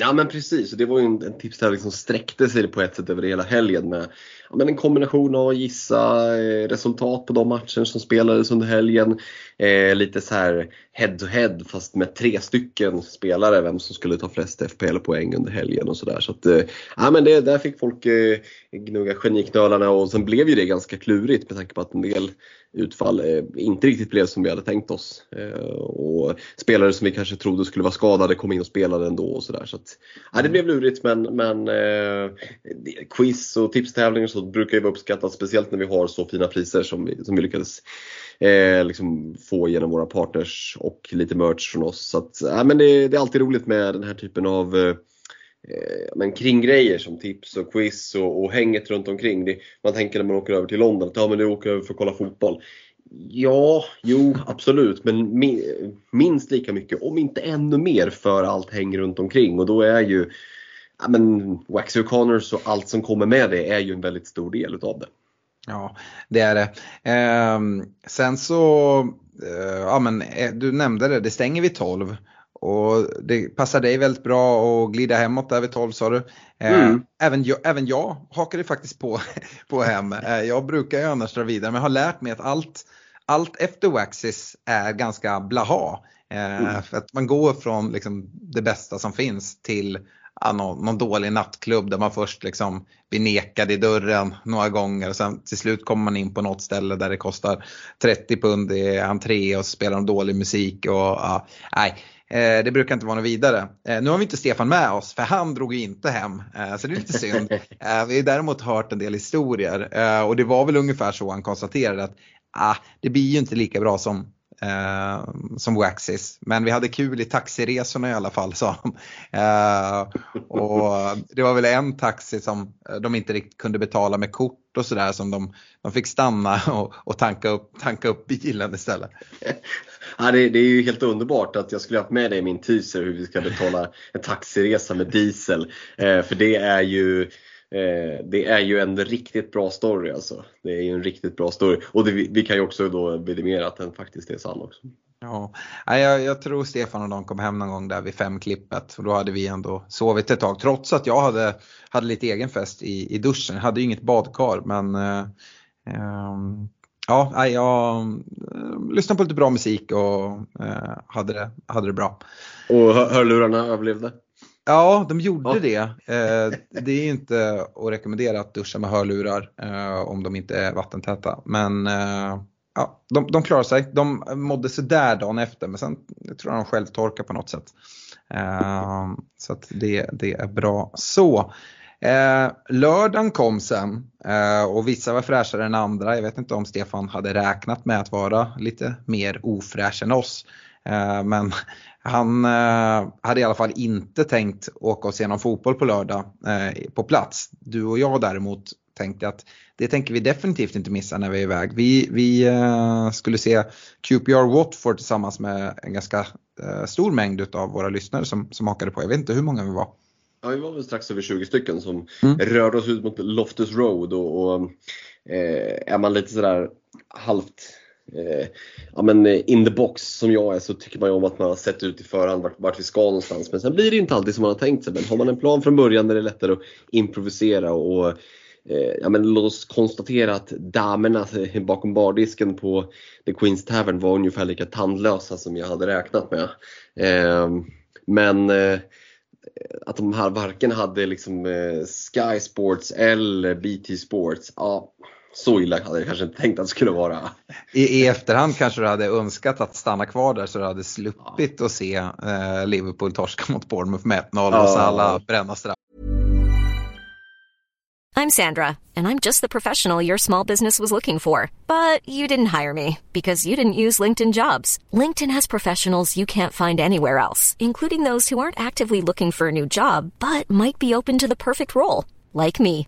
Ja men precis, det var ju en, en tipstävling som sträckte sig på ett sätt över hela helgen med ja, men en kombination av att gissa eh, resultat på de matcher som spelades under helgen. Eh, lite så här head to head fast med tre stycken spelare, vem som skulle ta flest FPL-poäng under helgen och sådär. Så att, eh, ja, men det, där fick folk eh, gnugga geniknölarna och sen blev ju det ganska klurigt med tanke på att en del utfall eh, inte riktigt blev som vi hade tänkt oss. Eh, och spelare som vi kanske trodde skulle vara skadade kom in och spelade ändå och sådär. Så att, ja, det blev lurigt men, men eh, quiz och tipstävlingar och brukar ju vara uppskattat speciellt när vi har så fina priser som vi, som vi lyckades eh, liksom få genom våra partners och lite merch från oss. Så att, ja, men det, det är alltid roligt med den här typen av eh, men kringgrejer som tips och quiz och, och hänget runt omkring. Det, man tänker när man åker över till London att ja, men du åker över för att kolla fotboll. Ja, jo absolut men minst lika mycket, om inte ännu mer för allt häng runt omkring och då är ju ja, men Waxy O'Connors och allt som kommer med det är ju en väldigt stor del utav det. Ja, det är det. Eh, sen så, eh, ja men eh, du nämnde det, det stänger vid 12. Och det passar dig väldigt bra att glida hemåt där vid 12 sa du. Eh, mm. Även, jag, även jag hakade faktiskt på, på hem. Eh, jag brukar ju annars dra vidare men jag har lärt mig att allt, allt efter Waxis är ganska blaha. Mm. För att man går från liksom det bästa som finns till ja, någon, någon, dålig nattklubb där man först liksom blir nekad i dörren några gånger och sen till slut kommer man in på något ställe där det kostar 30 pund i entré och så spelar de dålig musik och ja, nej. Eh, det brukar inte vara något vidare. Eh, nu har vi inte Stefan med oss för han drog ju inte hem. Eh, så det är lite synd. vi har däremot hört en del historier och det var väl ungefär så han konstaterade att ah, det blir ju inte lika bra som eh, som Waxis. Men vi hade kul i taxiresorna i alla fall sa han. Eh, och det var väl en taxi som de inte riktigt kunde betala med kort och sådär som de, de fick stanna och, och tanka, upp, tanka upp bilen istället. Ja, det, det, är ju helt underbart att jag skulle haft med dig i min teaser hur vi ska betala en taxiresa med diesel. Eh, för det är ju Eh, det är ju en riktigt bra story alltså. Det är ju en riktigt bra story. Och det, vi kan ju också då vidimera att den faktiskt är sann också. Ja, jag, jag tror Stefan och de kom hem någon gång där vid femklippet och då hade vi ändå sovit ett tag trots att jag hade, hade lite egen fest i, i duschen. Jag hade ju inget badkar men eh, eh, Ja, jag, lyssnade på lite bra musik och eh, hade, det, hade det bra. Och hörlurarna överlevde? Ja, de gjorde Ja. det. Eh, det är inte att rekommendera att duscha med hörlurar eh, om de inte är vattentäta. Men eh, ja, de, de klarar sig. De mådde sådär dagen efter men sen jag tror jag de själv torkar på något sätt. Så att det, det är bra så. Eh, lördagen kom sen eh, och vissa var fräschare än andra. Jag vet inte om Stefan hade räknat med att vara lite mer ofräsch än oss. Eh, men han eh, hade i alla fall inte tänkt åka och se någon fotboll på lördag eh, på plats. Du och jag däremot tänkte att det tänker vi definitivt inte missa när vi är iväg. Vi, vi skulle se QPR Watford tillsammans med en ganska stor mängd av våra lyssnare som, som hakade på. Jag vet inte hur många vi var. Ja, vi var väl strax över 20 stycken som Mm. rörde oss ut mot Loftus Road och, och eh, är man lite sådär halvt eh, ja, men eh, in the box som jag är så tycker man ju om att man har sett ut i förhand vart, vart vi ska någonstans. Men sen blir det inte alltid som man har tänkt sig. Men har man en plan från början är det lättare att improvisera och eh, ja, men låt oss konstatera att damerna eh, bakom bardisken på The Queens Tavern var ungefär lika tandlösa som jag hade räknat med. Ehm, eh, men att de här varken hade liksom eh, Sky Sports eller BT Sports. Ja, så illa hade jag kanske inte tänkt att det skulle vara. I, I efterhand kanske du hade önskat att stanna kvar där så du hade sluppit att se eh, Liverpool torska mot Bournemouth med 1-0 Ja. och Salah bränna straff. I'm Sandra, and I'm just the professional your small business was looking for. But you didn't hire me because you didn't use LinkedIn jobs. LinkedIn has professionals you can't find anywhere else, including those who aren't actively looking for a new job but might be open to the perfect role, like me.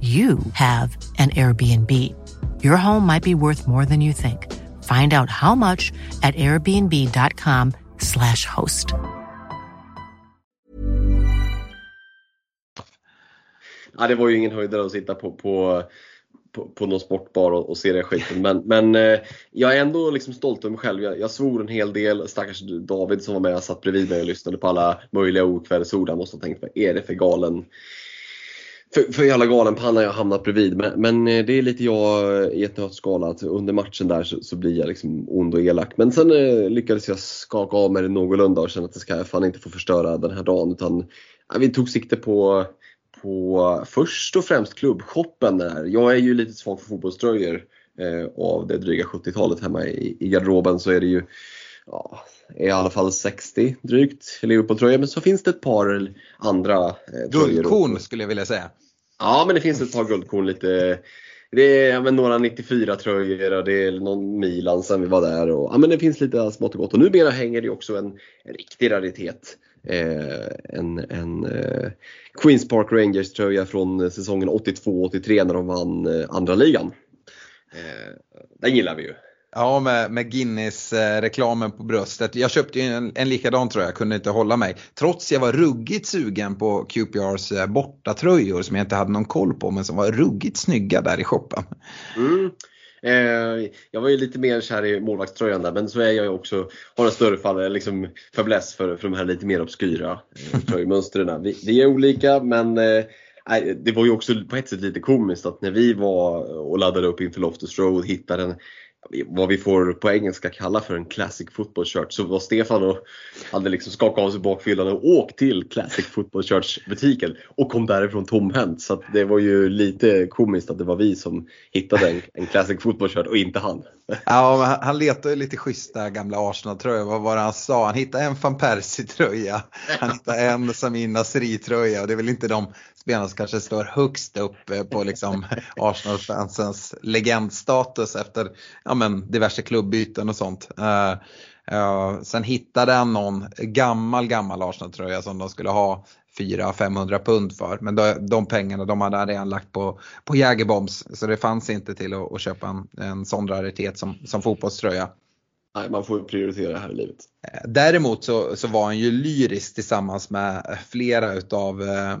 you have an Airbnb. Your home might be worth more than you think. Find out how much at airbnb.com/slash host. Ja, det var ju ingen höjdare att sitta på, på, på, på någon sportbar och, och se den skiten. Men, men eh, jag är ändå liksom stolt över mig själv. Jag, jag svor en hel del. Stackars David som var med och satt bredvid mig och lyssnade på alla möjliga okvädesord. Han måste ha tänkt, vad är det för galen för, för jävla galenpanna jag hamnat bredvid. Men, men eh, det är lite jag eh, i ett nötskal att under matchen där så, så blir jag liksom ond och elak. Men sen eh, lyckades jag skaka av mig det någorlunda och känna att det ska jag fan inte få förstöra den här dagen. Utan ja, vi tog sikte på, på först och främst klubbshoppen där. Jag är ju lite svag för fotbollströjor. Eh, av det dryga 70-talet hemma i, i garderoben så är det ju ja, i alla fall 60 drygt Liverpool-tröjor. Men så finns det ett par andra eh. Guldkorn skulle jag vilja säga. Ja, men det finns ett par guldkorn lite. Det är men några 94 tröjor och det är någon Milan sen vi var där. Och, ja, men det finns lite smått och gott. Och numera hänger det också en, en riktig raritet. Eh, en en eh, Queens Park Rangers tröja från säsongen 82-83 när de vann eh, andra ligan. Eh, den gillar vi ju. Ja, med, med Guinness-reklamen på bröstet. Jag köpte ju en, en likadan tror jag, kunde inte hålla mig. Trots jag var ruggigt sugen på QPRs eh, bortatröjor som jag inte hade någon koll på men som var ruggigt snygga där i shoppen. Mm. Eh, jag var ju lite mer kär i målvaktströjan där men så är jag ju också, har en större fall, eh, liksom fäbless för, för de här lite mer obskyra eh, tröjmönstren. Vi, vi är olika men eh, det var ju också på ett sätt lite komiskt att när vi var och laddade upp inför Loftus Road hittade en vad vi får på engelska kalla för en classic football Church Så var Stefan och hade liksom skakat av sig bakfyllan och åkt till classic football Church butiken och kom därifrån tomhänt. Så att det var ju lite komiskt att det var vi som hittade en, en classic football Church och inte han. Ja, men han, letade ju lite schyssta gamla Arsenal-tröjor. Vad var det han sa? Han hittade en van Persie-tröja. Han hittade en Samir Nasri-tröja och det är väl inte de spelarna som kanske står högst upp eh, på liksom Arsenal-fansens legendstatus efter ja, men, diverse klubbyten och sånt. Uh, uh, sen hittade han någon gammal, gammal Arsenal-tröja som de skulle ha 400-500 pund för. Men de, de pengarna de hade han redan lagt på, på Jägerbombs så det fanns inte till att, att köpa en, en sån raritet som, som fotbollströja. Nej, man får prioritera det här i livet. Eh, däremot så, så var han ju lyrisk tillsammans med flera utav eh,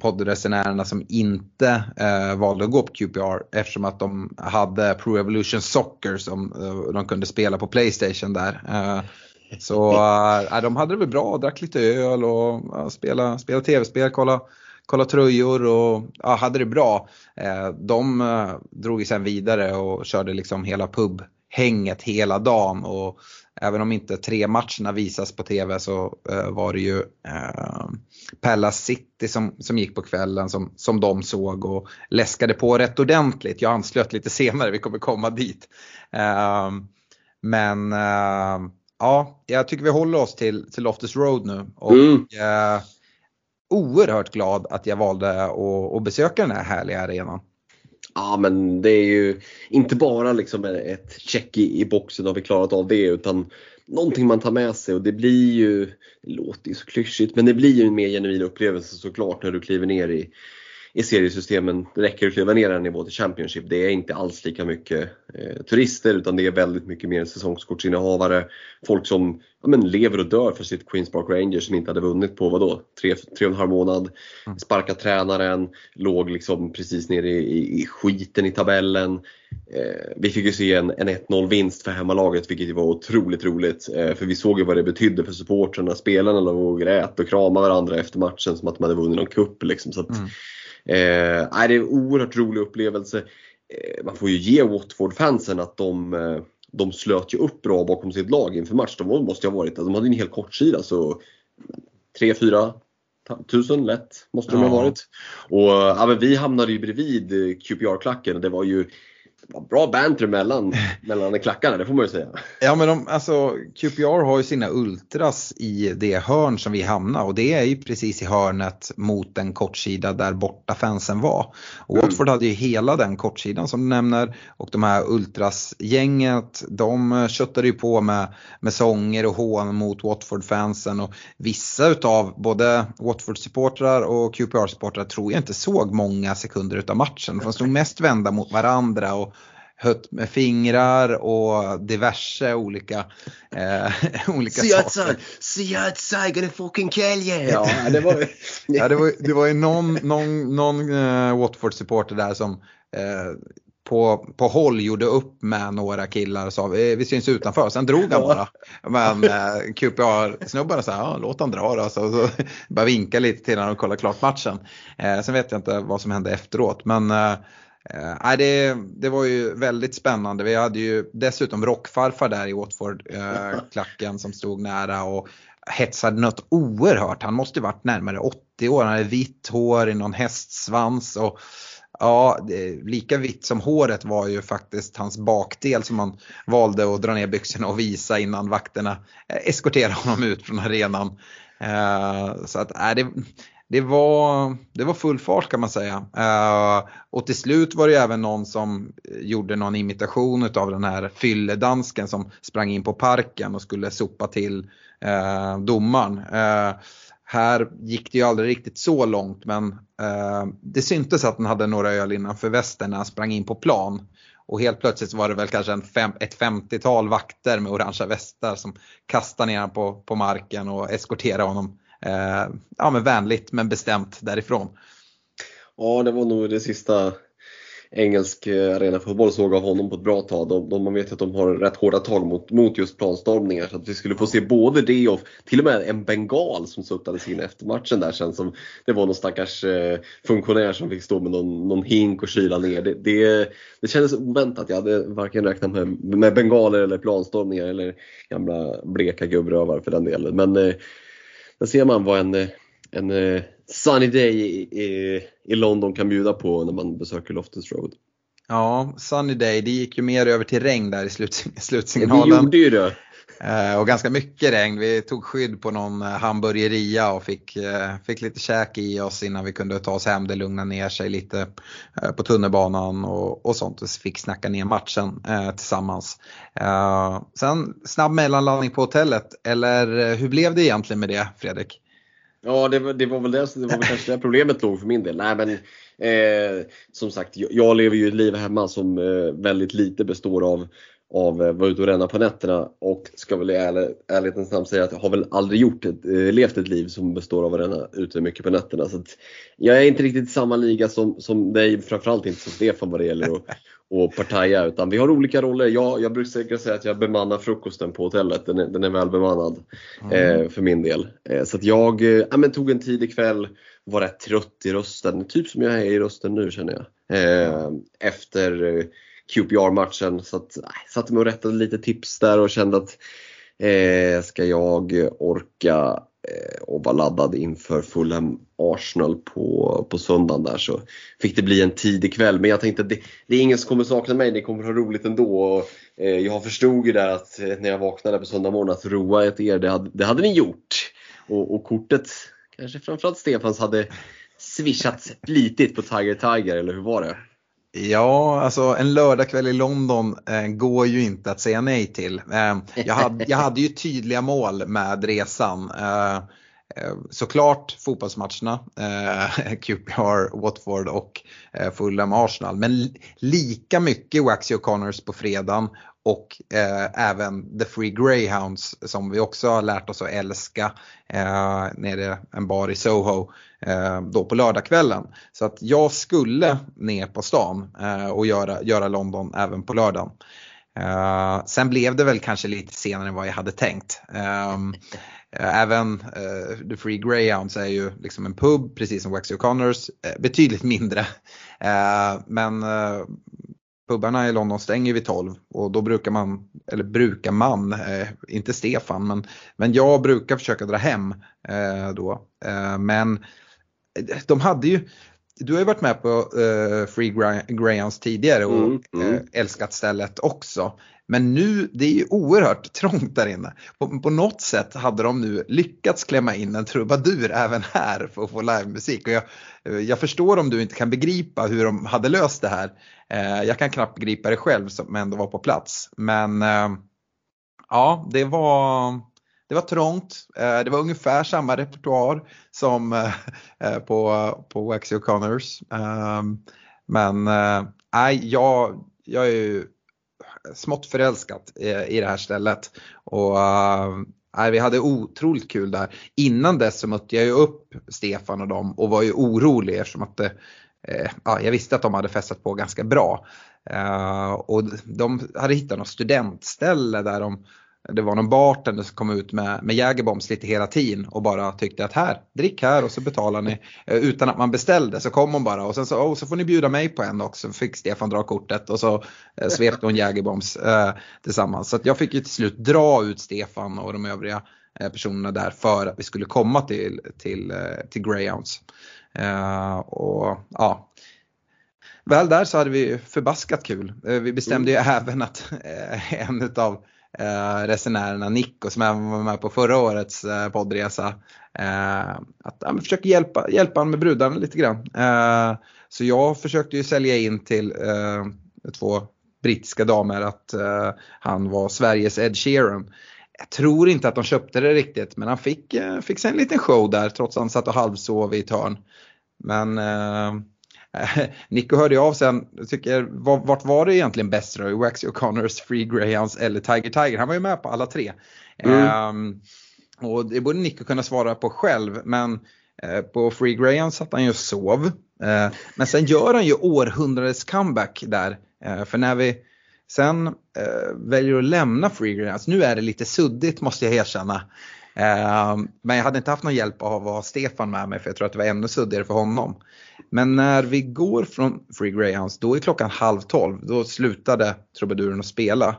poddresenärerna som inte eh, valde att gå på QPR eftersom att de hade Pro Evolution Soccer som eh, de kunde spela på Playstation där. Så äh, de hade det väl bra, drack lite öl och äh, spelade, spela tv-spel, kolla, kolla tröjor och ja, hade det bra. Eh, de äh, drog ju sen vidare och körde liksom hela pubhänget hela dagen. Och även om inte tre matcherna visas på tv så äh, var det ju äh, Pella City som, som gick på kvällen som, som de såg och läskade på rätt ordentligt. Jag anslöt lite senare, vi kommer komma dit. Äh, men ja, jag tycker vi håller oss till, till Loftus Road nu. Och, mm. eh, oerhört glad att jag valde att, att besöka den här härliga arenan. Ja men det är ju inte bara liksom ett check i, i boxen har vi klarat av det utan någonting man tar med sig och det blir ju, det låter ju så klyschigt, men det blir ju en mer genuin upplevelse såklart när du kliver ner i, i seriesystemen. Det räcker att kliva ner en nivå till Championship. Det är inte alls lika mycket eh, turister utan det är väldigt mycket mer säsongskortsinnehavare. Folk som ja, men, lever och dör för sitt Queens Park Rangers som inte hade vunnit på vadå, tre, tre och en halv månad. Mm. Sparkat tränaren, låg liksom precis nere i, i, i skiten i tabellen. Eh, vi fick ju se en, en 1-0 vinst för hemmalaget vilket var otroligt roligt. Eh, för vi såg ju vad det betydde för supportrarna. Spelarna låg och grät och kramade varandra efter matchen som att de hade vunnit någon cup. Liksom. Så att, mm. Eh, det är en oerhört rolig upplevelse. Eh, man får ju ge Watford-fansen att de, eh, de slöt ju upp bra bakom sitt lag inför match. De måste ju ha varit, de hade en hel kortsida så 3-4 tusen lätt måste de ja. ha varit. Och ja, vi hamnade ju bredvid QPR-klacken och det var ju bra banter mellan, mellan klackarna, det får man ju säga. Ja men de, alltså QPR har ju sina ultras i det hörn som vi hamnar och det är ju precis i hörnet mot den kortsida där borta fansen var. Och mm. Watford hade ju hela den kortsidan som du nämner och de här ultrasgänget de köttade ju på med, med sånger och hån mot Watford-fansen och vissa utav både Watford-supportrar och QPR-supportrar tror jag inte såg många sekunder utav matchen. De stod mest vända mot varandra och hött med fingrar och diverse olika, eh, olika See saker. Outside. See outside, gonna fucking kill you! Ja, det var, ja, det var, det var ju någon, någon, någon uh, Watford-supporter där som uh, på, på håll gjorde upp med några killar och sa vi, vi syns utanför. Sen drog han bara. Men eh, QPR-snubbarna sa ja, låt han dra då. Så, så bara vinka lite till när de kollar klart matchen. Eh, sen vet jag inte vad som hände efteråt. Men eh, Eh, det, det var ju väldigt spännande. Vi hade ju dessutom rockfarfar där i Watford-klacken eh, som stod nära och hetsade något oerhört. Han måste varit närmare 80 år. Han hade vitt hår i någon hästsvans. Och, ja, lika vitt som håret var ju faktiskt hans bakdel som han valde att dra ner byxorna och visa innan vakterna eh, eskorterade honom ut från arenan. Eh, så att, äh, det, det var, det var full fart kan man säga. Uh, och till slut var det även någon som gjorde någon imitation av den här fylledansken som sprang in på parken och skulle sopa till uh, domaren. Uh, här gick det ju aldrig riktigt så långt men uh, det syntes att han hade några öl innanför västen när han sprang in på plan. Och helt plötsligt var det väl kanske en fem, ett 50-tal vakter med orangea västar som kastade ner honom på, på marken och eskorterade honom eh, ja, men vänligt men bestämt därifrån. Ja, det var nog det sista engelsk eh, arenafotboll såg av honom på ett bra tag. De, de, man vet att de har rätt hårda tag mot, mot just planstormningar. Så att vi skulle få se både det och till och med en bengal som suttades in efter matchen där sen. Som, det var någon stackars eh, funktionär som fick stå med någon, någon hink och kyla ner. Det, det, det kändes oväntat. Jag hade varken räknat med, med bengaler eller planstormningar eller gamla bleka gubbrövar för den delen. Men eh, där ser man vad en, en eh, sunny day i, i, London kan bjuda på när man besöker Loftus Road. Ja, Sunny Day, det gick ju mer över till regn där i slut, Vi slutsignalen. gjorde ju det. Eh, och ganska mycket regn. Vi tog skydd på någon eh, hamburgeria och fick, eh, fick lite käk i oss innan vi kunde ta oss hem. Det lugnade ner sig lite eh, på tunnelbanan och, och sånt. Vi fick snacka ner matchen eh, tillsammans. Eh, sen snabb mellanlandning på hotellet. Eller eh, hur blev det egentligen med det Fredrik? Ja, det var, det var väl det, det var väl kanske det problemet låg för min del. Nej, men eh, som sagt, jag, jag lever ju ett liv hemma som eh, väldigt lite består av av att vara ute och ränna på nätterna och ska väl i ärlig- ärlighetens namn säga att jag har väl aldrig gjort ett, eh, levt ett liv som består av att ränna ute mycket på nätterna. Så jag är inte riktigt i samma liga som, som dig, framförallt inte som Stefan vad det gäller att och partaja utan vi har olika roller. Jag, jag brukar säga att jag bemannar frukosten på hotellet, den är, den är väl bemannad eh, för min del. Eh, så jag eh, ja, tog en tidig kväll, var rätt trött i rösten, typ som jag är i rösten nu känner jag. Eh, efter eh, QPR-matchen så att, nej, satte mig och rättade lite tips där och kände att eh, ska jag orka eh, och vara laddad inför Fulham Arsenal på, på söndagen där så fick det bli en tidig kväll. Men jag tänkte att det, det är ingen som kommer sakna mig, ni kommer ha roligt ändå. Och, eh, jag förstod ju där att eh, när jag vaknade på söndag morgon att roa ett er, det hade, det hade ni gjort. Och, och kortet, kanske framförallt Stefans, hade swishat flitigt på Tiger Tiger, eller hur var det? Ja, alltså en lördagkväll i London eh, går ju inte att säga nej till. Eh, jag, hade, jag hade ju tydliga mål med resan. Eh, eh, såklart fotbollsmatcherna, eh, QPR, Watford och eh, Fulham Arsenal. Men li- lika mycket Waxy O'Connors på fredagen och eh, även The Free Greyhounds som vi också har lärt oss att älska eh, nere en bar i Soho eh, då på lördagskvällen. Så att jag skulle ner på stan eh, och göra, göra London även på lördagen. Eh, sen blev det väl kanske lite senare än vad jag hade tänkt. Ehm, eh, Även uh, The Free Greyhounds är ju liksom en pub, precis som Waxy O'Connors, eh, betydligt mindre. Uh, men pubarna i London stänger vid 12 och då brukar man, eller brukar man, eh, inte Stefan, men, men jag brukar försöka dra hem eh, då. Eh, men de hade ju, du har ju varit med på eh, Free Greyhounds tidigare och Mm, mm. Eh, älskat stället också. Men nu, det är ju oerhört trångt där inne. På, på något sätt hade de nu lyckats klämma in en trubadur även här för att få livemusik. Och jag, eh, jag förstår om du inte kan begripa hur de hade löst det här. Eh, jag kan knappt begripa det själv som ändå var på plats. Men eh, ja, det var, det var trångt. Eh, det var ungefär samma repertoar som eh, eh på, på Waxy O'Connors. Eh, men eh, nej, jag, jag är ju smått förälskat i, det här stället. Och eh, nej, vi hade otroligt kul där. Innan dess så mötte jag ju upp Stefan och dem och var ju orolig eftersom att det, eh, ja, jag visste att de hade festat på ganska bra. Eh, och de hade hittat något studentställe där de det var någon bartender som kom ut med, med Jägerbombs lite hela tiden och bara tyckte att här, drick här och så betalar ni. Eh, Utan att man beställde så kom hon bara och sen så, oh, så får ni bjuda mig på en också. Fick Stefan dra kortet och så eh, svepte hon Jägerbombs eh, tillsammans. Så att jag fick ju till slut dra ut Stefan och de övriga eh, personerna där för att vi skulle komma till, till, eh, till Greyhounds. Eh, och ja, Väl där så hade vi förbaskat kul. Vi bestämde ju även att en eh, resenärerna, Nico, som även var med på förra årets eh, poddresa, eh, att han försöker hjälpa, hjälpa honom med brudarna lite grann. Eh, Så jag försökte ju sälja in till eh, två brittiska damer att eh, han var Sveriges Ed Sheeran. Jag tror inte att de köpte det riktigt men han fick, eh, fick sig en liten show där trots att han satt och halvsov i ett hörn. Men eh, Nico hörde ju av sen, jag tycker, var- vart var det egentligen bäst då? Waxy O'Connors, Free Greyhounds eller Tiger Tiger? Han var ju med på alla tre. Ehm, och det borde Nico kunna svara på själv men eh, på Free Greyhounds satt han ju och sov. Eh, men sen gör han ju århundradets comeback där. Eh, för när vi sen väljer att lämna Free Greyhounds, nu är det lite suddigt måste jag erkänna. Ehm, men jag hade inte haft någon hjälp av att ha Stefan med mig för jag tror att det var ännu suddigare för honom. Men när vi går från Free Greyhounds då är klockan halv tolv. Då slutade trubaduren att spela.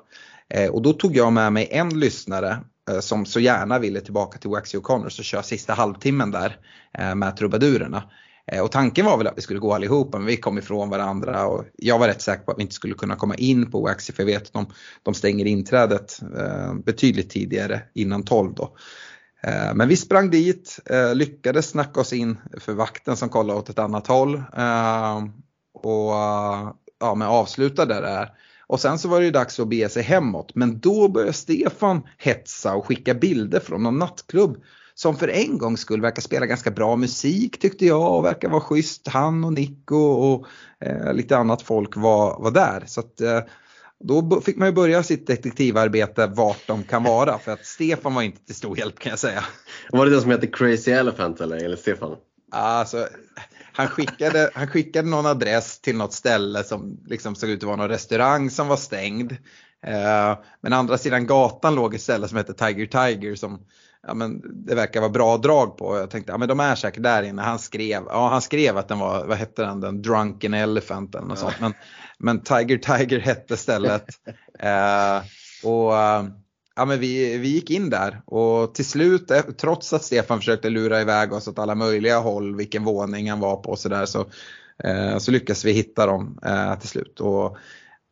Ehm, och då tog jag med mig en lyssnare eh, som så gärna ville tillbaka till Waxy O'Connors och köra sista halvtimmen där eh, med trubadurerna. Ehm, och tanken var väl att vi skulle gå allihopa men vi kom ifrån varandra och jag var rätt säker på att vi inte skulle kunna komma in på Waxy för jag vet att de, de stänger inträdet eh, betydligt tidigare innan 12 då. Eh, men vi sprang dit, eh, lyckades snacka oss in för vakten som kollade åt ett annat håll. Eh, och ja, men avslutade där. Och sen så var det ju dags att bege sig hemåt. Men då började Stefan hetsa och skicka bilder från någon nattklubb. Som för en gång skulle verka spela ganska bra musik tyckte jag och verkar vara schysst. Han och Nico och eh, lite annat folk var, var där. Så att, eh, då fick man ju börja sitt detektivarbete vart de kan vara för att Stefan var inte till stor hjälp kan jag säga. Var det den som heter Crazy Elephant eller, eller Stefan? Alltså, han, skickade, han skickade någon adress till något ställe som liksom såg ut att vara någon restaurang som var stängd. Eh, men andra sidan gatan låg ett ställe som heter Tiger Tiger som ja, men det verkar vara bra drag på. Jag tänkte ja, men de är säkert där inne. Han skrev, ja, han skrev att den var, vad hette den, den Drunken Elephant eller något ja. sånt. Men, men Tiger Tiger hette stället. eh, och ja, men vi, vi gick in där och till slut, eh, trots att Stefan försökte lura iväg oss åt alla möjliga håll, vilken våning han var på och sådär, så, eh, så lyckades vi hitta dem eh, till slut. Och,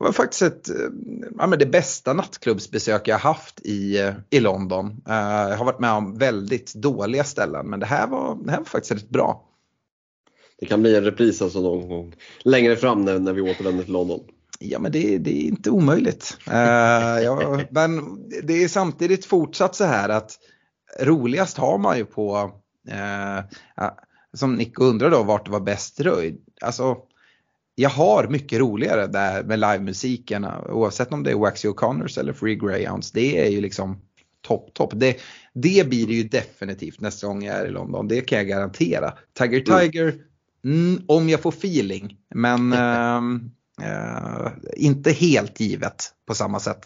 var faktiskt ett, eh, ja, men det bästa nattklubbsbesök jag haft i, eh, i London. Uh, jag har varit med om väldigt dåliga ställen men det här var, det här var faktiskt rätt bra. Det kan bli en repris alltså någon gång längre fram när, när vi återvänder till London. Ja men det, det är inte omöjligt. Uh, ja, men det är samtidigt fortsatt så här att roligast har man ju på, uh, som Nick undrar då vart det var bäst röjd. Alltså jag har mycket roligare där med livemusiken oavsett om det är Waxy O'Connors eller Free Greyhounds. Det är ju liksom topp, topp. Det, det blir det ju definitivt nästa gång jag är i London. Det kan jag garantera. Tiger mm. Tiger, mm, om jag får feeling. Men äh, äh, inte helt givet på samma sätt.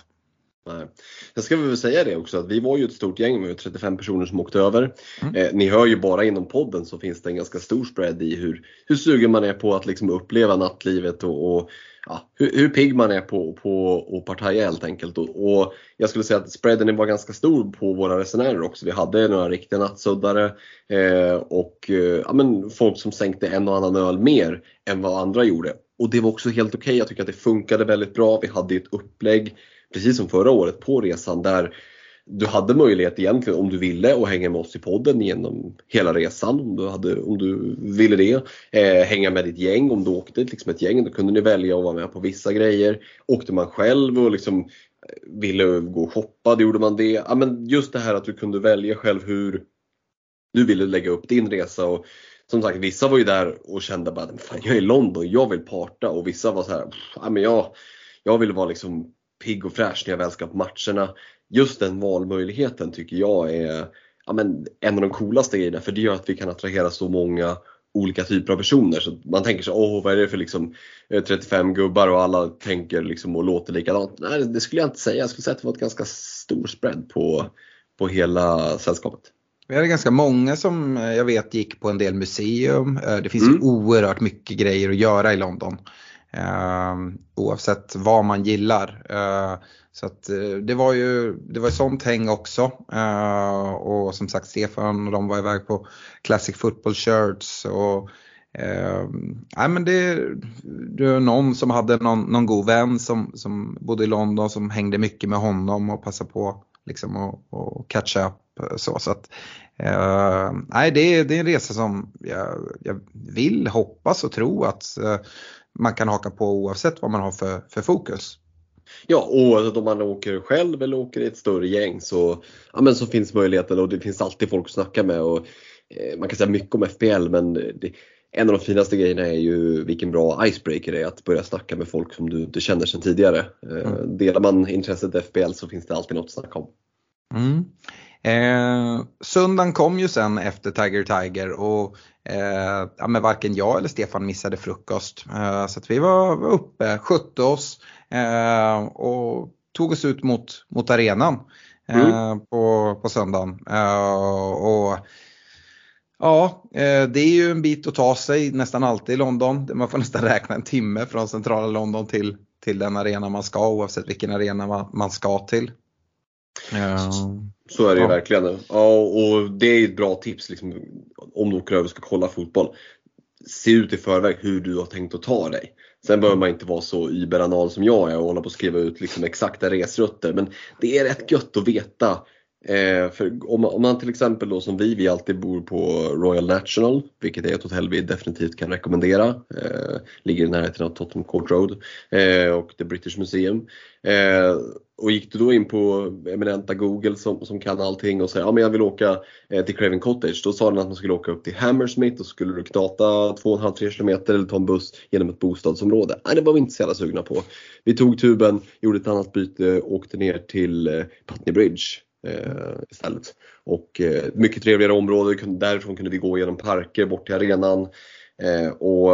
Nej. Sen ska väl säga det också att vi var ju ett stort gäng med 35 personer som åkte över. Mm. Eh, ni hör ju bara inom podden så finns det en ganska stor spread i hur, hur sugen man är på att liksom uppleva nattlivet och, och ja, hur, hur pigg man är på, på partaja helt enkelt. Och, och, jag skulle säga att spreaden var ganska stor på våra resenärer också. Vi hade några riktiga nattsuddare eh, och eh, ja, men folk som sänkte en och annan öl mer än vad andra gjorde. Och det var också helt okej. Okay. Jag tycker att det funkade väldigt bra. Vi hade ett upplägg precis som förra året på resan där du hade möjlighet egentligen om du ville att hänga med oss i podden genom hela resan om du, hade, om du ville det. Eh, hänga med ditt gäng om du åkte liksom ett gäng, då kunde ni välja att vara med på vissa grejer. Åkte man själv och liksom eh, ville gå och shoppa, då gjorde man det. Ja, men just det här att du kunde välja själv hur du ville lägga upp din resa. Och som sagt, vissa var ju där och kände bara, fan jag är i London, jag vill parta och vissa var så här, ja, men jag, jag vill vara liksom pigg och fräsch när jag väl ska på matcherna. Just den valmöjligheten tycker jag är ja, men, en av de coolaste grejerna för det gör att vi kan attrahera så många olika typer av personer. Så man tänker sig, åh vad är det för liksom 35 eh, gubbar och alla tänker liksom och låter likadant. Nej det skulle jag inte säga. Jag skulle säga att det var ett ganska stor spread på, på hela sällskapet. Vi hade ganska många som eh, jag vet gick på en del museum. Eh, det finns mm. oerhört mycket grejer att göra i London. Eh, oavsett vad man gillar. Eh, så att, eh, det var ju det var sånt häng också. Eh, och som sagt Stefan och de var iväg på Classic Football Shirts. Och, eh, men det, det var någon som hade någon, någon god vän som, som bodde i London som hängde mycket med honom och passade på liksom och, och catch up. Eh, så, så att, eh, nej, det, är, det är en resa som jag, jag vill hoppas och tro att eh, man kan haka på oavsett vad man har för, för fokus. Ja, oavsett om man åker själv eller åker i ett större gäng så, ja, men så finns möjligheten och det finns alltid folk att snacka med. Och, eh, man kan säga mycket om FPL men det, en av de finaste grejerna är ju vilken bra icebreaker det är att börja snacka med folk som du inte känner sedan tidigare. Eh, mm. Delar man intresset FPL så finns det alltid något att snacka om. Mm. Eh, söndagen kom ju sen efter Tiger Tiger och eh, ja, men varken jag eller Stefan missade frukost. Eh, så vi var uppe, skötte oss eh, och tog oss ut mot, mot arenan eh, mm. på, på söndagen. Eh, och Ja, det är ju en bit att ta sig nästan alltid i London. Man får nästan räkna en timme från centrala London till, till den arena man ska oavsett vilken arena man, man ska till. Så är det ju verkligen. Ja, och det är ett bra tips liksom, om du åker över och ska kolla fotboll. se ut i förväg hur du har tänkt att ta dig. Sen behöver man inte vara så überanal som jag är och hålla på att skriva ut liksom exakta resrutter. Men det är rätt gött att veta. Eh, för om, om, man till exempel då som vi, vi alltid bor på Royal National, vilket är ett hotell vi definitivt kan rekommendera. Eh, ligger i närheten av Tottenham Court Road eh, och The British Museum. Eh, och gick du då in på eminenta Google som, som kan allting och säger ja men jag vill åka eh, till Craven Cottage. Då sa den att man skulle åka upp till Hammersmith och så skulle du knata 2,5-3 km eller ta en buss genom ett bostadsområde. Nej det var vi inte så jävla sugna på. Vi tog tuben, gjorde ett annat byte, åkte ner till eh, Putney Bridge istället. Och eh, mycket trevligare område, därifrån kunde vi gå genom parker bort till arenan. Eh, och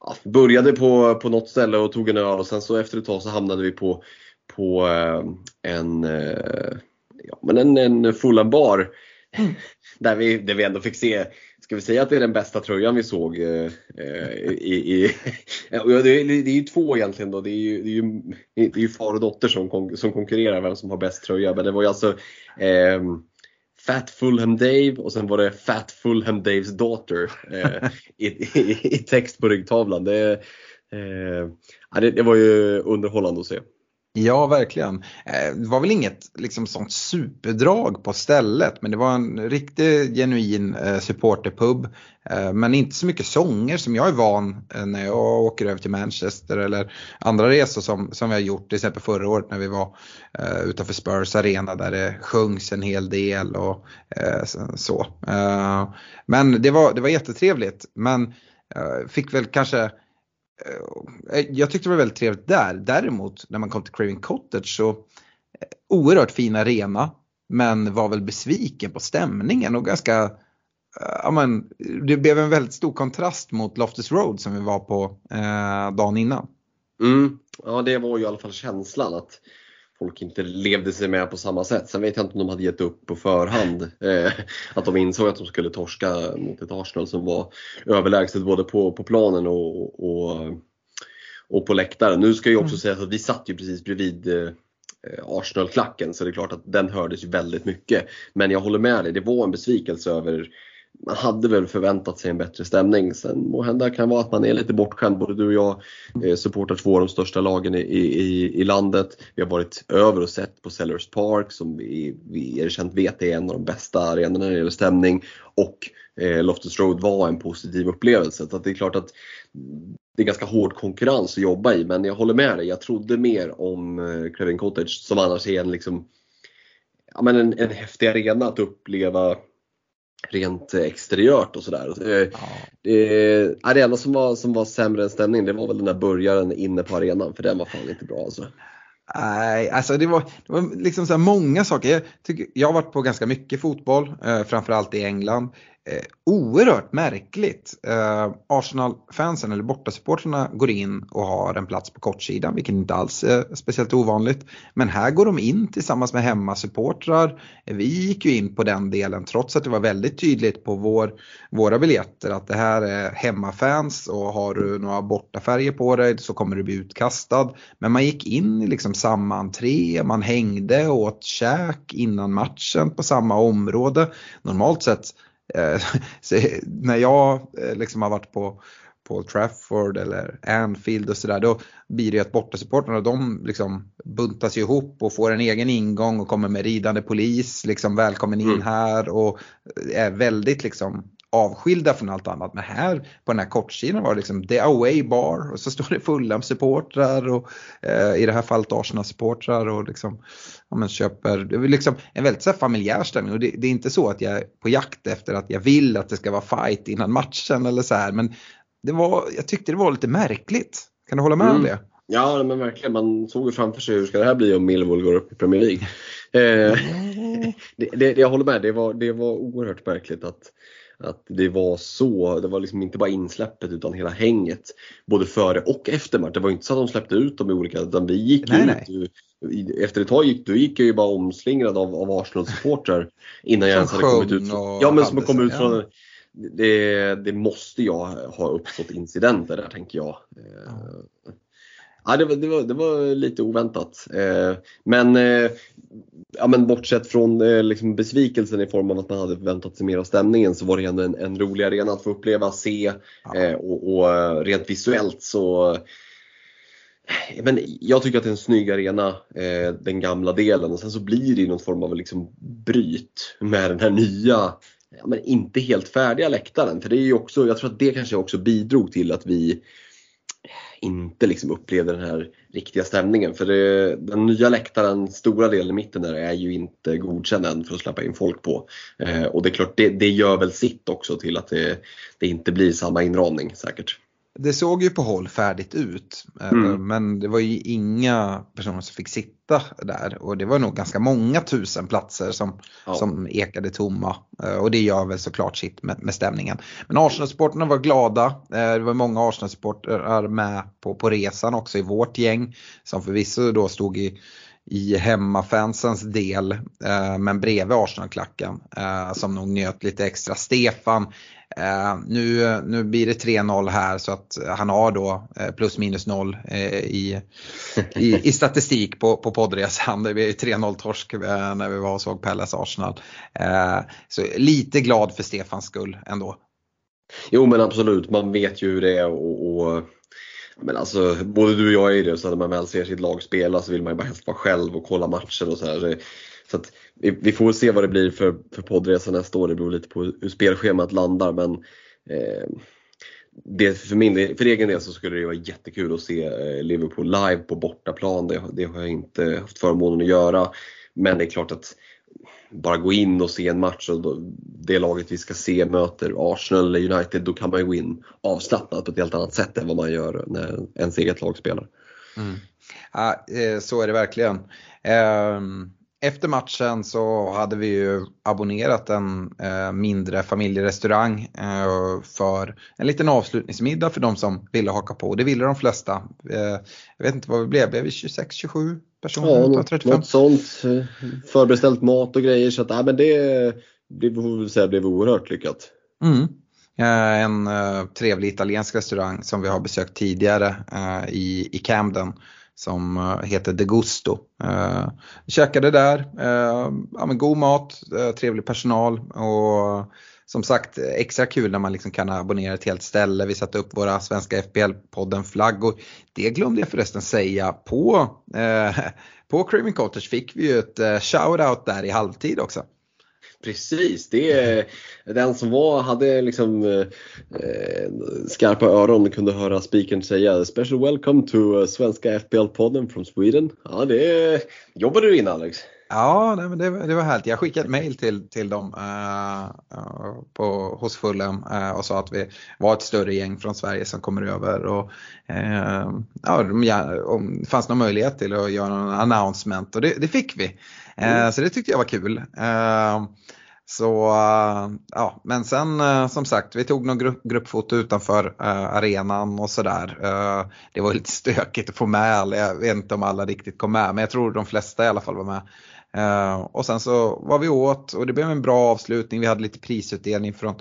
ja, började på, på något ställe och tog en öl och sen så efter ett tag så hamnade vi på på eh, en, eh, ja, men en, en Fulham bar. Mm. Där, vi, där vi ändå fick se, ska vi säga att det är den bästa tröjan vi såg eh, eh i, i det, är, det är ju två egentligen då, det är ju, det är ju, det är ju far och dotter som, som konkurrerar vem som har bäst tröja. Men det var ju alltså eh, Fat Fulham Dave och sen var det Fat Fulham Daves daughter eh, i, i, i, text på ryggtavlan. Det, eh, det, det var ju underhållande att se. Ja, verkligen. Eh, det var väl inget liksom, sånt superdrag på stället men det var en riktig genuin eh, supporterpub. Eh, men inte så mycket sånger som jag är van eh, när jag åker över till Manchester eller andra resor som, som vi har gjort. Till exempel förra året när vi var eh, utanför Spurs arena där det sjungs en hel del och så. Men det var, det var jättetrevligt. Men fick väl kanske Eh, eh, jag tyckte det var väldigt trevligt där. Däremot när man kom till Craving Cottage så eh, oerhört fin arena men var väl besviken på stämningen och ganska Ja, men, det blev en väldigt stor kontrast mot Loftus Road som vi var på eh, dagen innan. Mm. Ja det var ju i alla fall känslan att folk inte levde sig med på samma sätt. Sen vet jag inte om de hade gett upp på förhand. Eh, att de insåg att de skulle torska mot ett Arsenal som var överlägset både på, på planen och, och, och på läktaren. Nu ska jag också mm. säga att vi satt ju precis bredvid eh, Arsenal-klacken så det är klart att den hördes väldigt mycket. Men jag håller med dig, det var en besvikelse över man hade väl förväntat sig en bättre stämning. Sen må hända kan vara att man är lite bortskämd. Både du och jag eh, supportar två av de största lagen i, i, i landet. Vi har varit över och sett på Sellers Park som vi, vi erkänt vet är en av de bästa arenorna när det gäller stämning. Och eh, Loftus Road var en positiv upplevelse. Så det är klart att det är ganska hård konkurrens att jobba i. Men jag håller med dig. Jag trodde mer om eh, Craven Cottage som annars är en, liksom, ja, men en, en häftig arena att uppleva rent exteriört och sådär. Det, ja. det, det enda som var, som var sämre än stämningen det var väl den där burgaren inne på arenan för den var fan inte bra alltså. Nej, alltså det var, det var liksom så många saker. Jag, tycker, jag har varit på ganska mycket fotboll, eh, framförallt i England. Eh, oerhört märkligt. Eh, Arsenal-fansen eller bortasupportrarna går in och har en plats på kortsidan, vilket inte alls är speciellt ovanligt. Men här går de in tillsammans med hemmasupportrar. Vi gick ju in på den delen trots att det var väldigt tydligt på vår, våra biljetter att det här är hemmafans och har du några bortafärger på dig så kommer du bli utkastad. Men man gick in i liksom samma entré, man hängde och åt käk innan matchen på samma område. Normalt sett när jag eh, liksom har varit på Paul Trafford eller Anfield och sådär då blir det att bortasupportrarna de liksom buntas ihop och får en egen ingång och kommer med ridande polis liksom välkommen in mm. här och är väldigt liksom avskilda från allt annat. Men här på den här kortsidan var det liksom the away bar och så står det Fulham-supportrar och eh, i det här fallet Arsenal-supportrar och liksom, ja, men köper, det är liksom en väldigt så här, familjär stämning och det, det, är inte så att jag är på jakt efter att jag vill att det ska vara fight innan matchen eller så här men det var, jag tyckte det var lite märkligt. Kan du hålla med mm. om det? Ja men verkligen, man såg ju framför sig hur ska det här bli om Millwall går upp i Premier League. Eh, det, det, jag håller med, det var, det var oerhört märkligt att att det var så, det var liksom inte bara insläppet utan hela hänget. Både före och efter match. Det var inte så att de släppte ut dem i olika, utan vi gick nej, ut. Nej. Efter ett tag gick, då gick jag ju bara omslingrad av, av Arsenal-supportrar innan jag ens hade kommit ut. Ja men som kom ut från ja. det, det måste jag ha uppstått incidenter där tänker jag. Ja. Ja, det, var, det, var, det var lite oväntat. Eh, men, eh, ja, men bortsett från eh, liksom besvikelsen i form av att man hade förväntat sig mer av stämningen så var det ändå en, en rolig arena att få uppleva, se eh, och, och eh, rent visuellt så men jag tycker att det är en snygg arena, eh, den gamla delen. Och sen så blir det någon form av liksom bryt med den här nya, ja, men inte helt färdiga läktaren. För det är ju också, jag tror att det kanske också bidrog till att vi inte liksom upplevde den här riktiga stämningen. För det, den nya läktaren, stora delen i mitten där, är ju inte godkänd än för att släppa in folk på. Eh, och det är klart, det, det gör väl sitt också till att det, det inte blir samma inramning säkert. Det såg ju på håll färdigt ut eh, mm. men det var ju inga personer som fick sitta där och det var nog ganska många tusen platser som, ja. som ekade tomma eh, och det gör väl såklart sitt med, med stämningen. Men Arsenal-supporterna var glada, eh, det var många Arsenal-supportrar med på, på resan också i vårt gäng som förvisso då stod i i hemmafansens del, men bredvid Arsenal-klacken som nog njöt lite extra. Stefan Eh, nu, nu blir det 3-0 här så att han har då eh, plus minus noll eh, i, i, i, statistik på, på poddresan. Det blir 3-0 torsk eh, när vi var och såg Pelles Arsenal. Eh, så lite glad för Stefans skull ändå. Jo men absolut, man vet ju hur det är och, och men alltså, både du och jag är ju det, så när man väl ser sitt lag spela så vill man ju bara helst vara själv och kolla matcher och så. Så att vi, vi, får se vad det blir för, för poddresa nästa år. Det beror lite på hur spelschemat landar. Men eh, det, för, min, för egen del så skulle det vara jättekul att se eh, Liverpool live på bortaplan. Det, det har jag inte haft förmånen att göra. Men det är klart att bara gå in och se en match och då, det laget vi ska se möter Arsenal eller United, då kan man ju gå in avslappnat på ett helt annat sätt än vad man gör när ens eget lag spelar. Mm. Ja, eh, så är det verkligen. Um efter matchen så hade vi ju abonnerat en eh, mindre familjerestaurang eh, för en liten avslutningsmiddag för de som ville haka på. Det ville de flesta. Eh, jag vet inte vad vi blev, blev vi 26-27 personer? Ja, något, 35? något sånt. Förbeställt mat och grejer så att ja, men det, det säga blev oerhört lyckat. Mm. Eh, en uh, trevlig italiensk restaurang som vi har besökt tidigare uh, i, i Camden som eh, heter De Gusto. Eh, käkade där, eh, ja, men god mat, eh, trevlig personal och som sagt extra kul när man liksom kan abonnera ett helt ställe. Vi satte upp våra svenska FBL-podden flaggor. Det glömde jag förresten säga på, eh, på Craven Cottage fick vi ju ett eh, shout-out där i halvtid också. Precis, det är den som var, hade liksom eh, skarpa öron kunde höra speakern säga Special welcome to eh, svenska FPL-podden from Sweden. Ja, det jobbade du in Alex. Ja, nej, men det, det var härligt. Jag skickade ett mail till, till dem uh, på, hos Fulham uh, och sa att vi var ett större gäng från Sverige som kommer över. Och, uh, ja, om det fanns någon möjlighet till att göra någon announcement och det, det fick vi. Mm. Eh, så det tyckte jag var kul. Eh, så eh, ja, men sen som sagt, vi tog någon grupp, gruppfoto utanför arenan och sådär. det var lite stökigt att få med alla, jag vet inte om alla riktigt kom med, men jag tror de flesta i alla fall var med. Uh, och sen så var vi åt och det blev en bra avslutning. Vi hade lite prisutdelning från,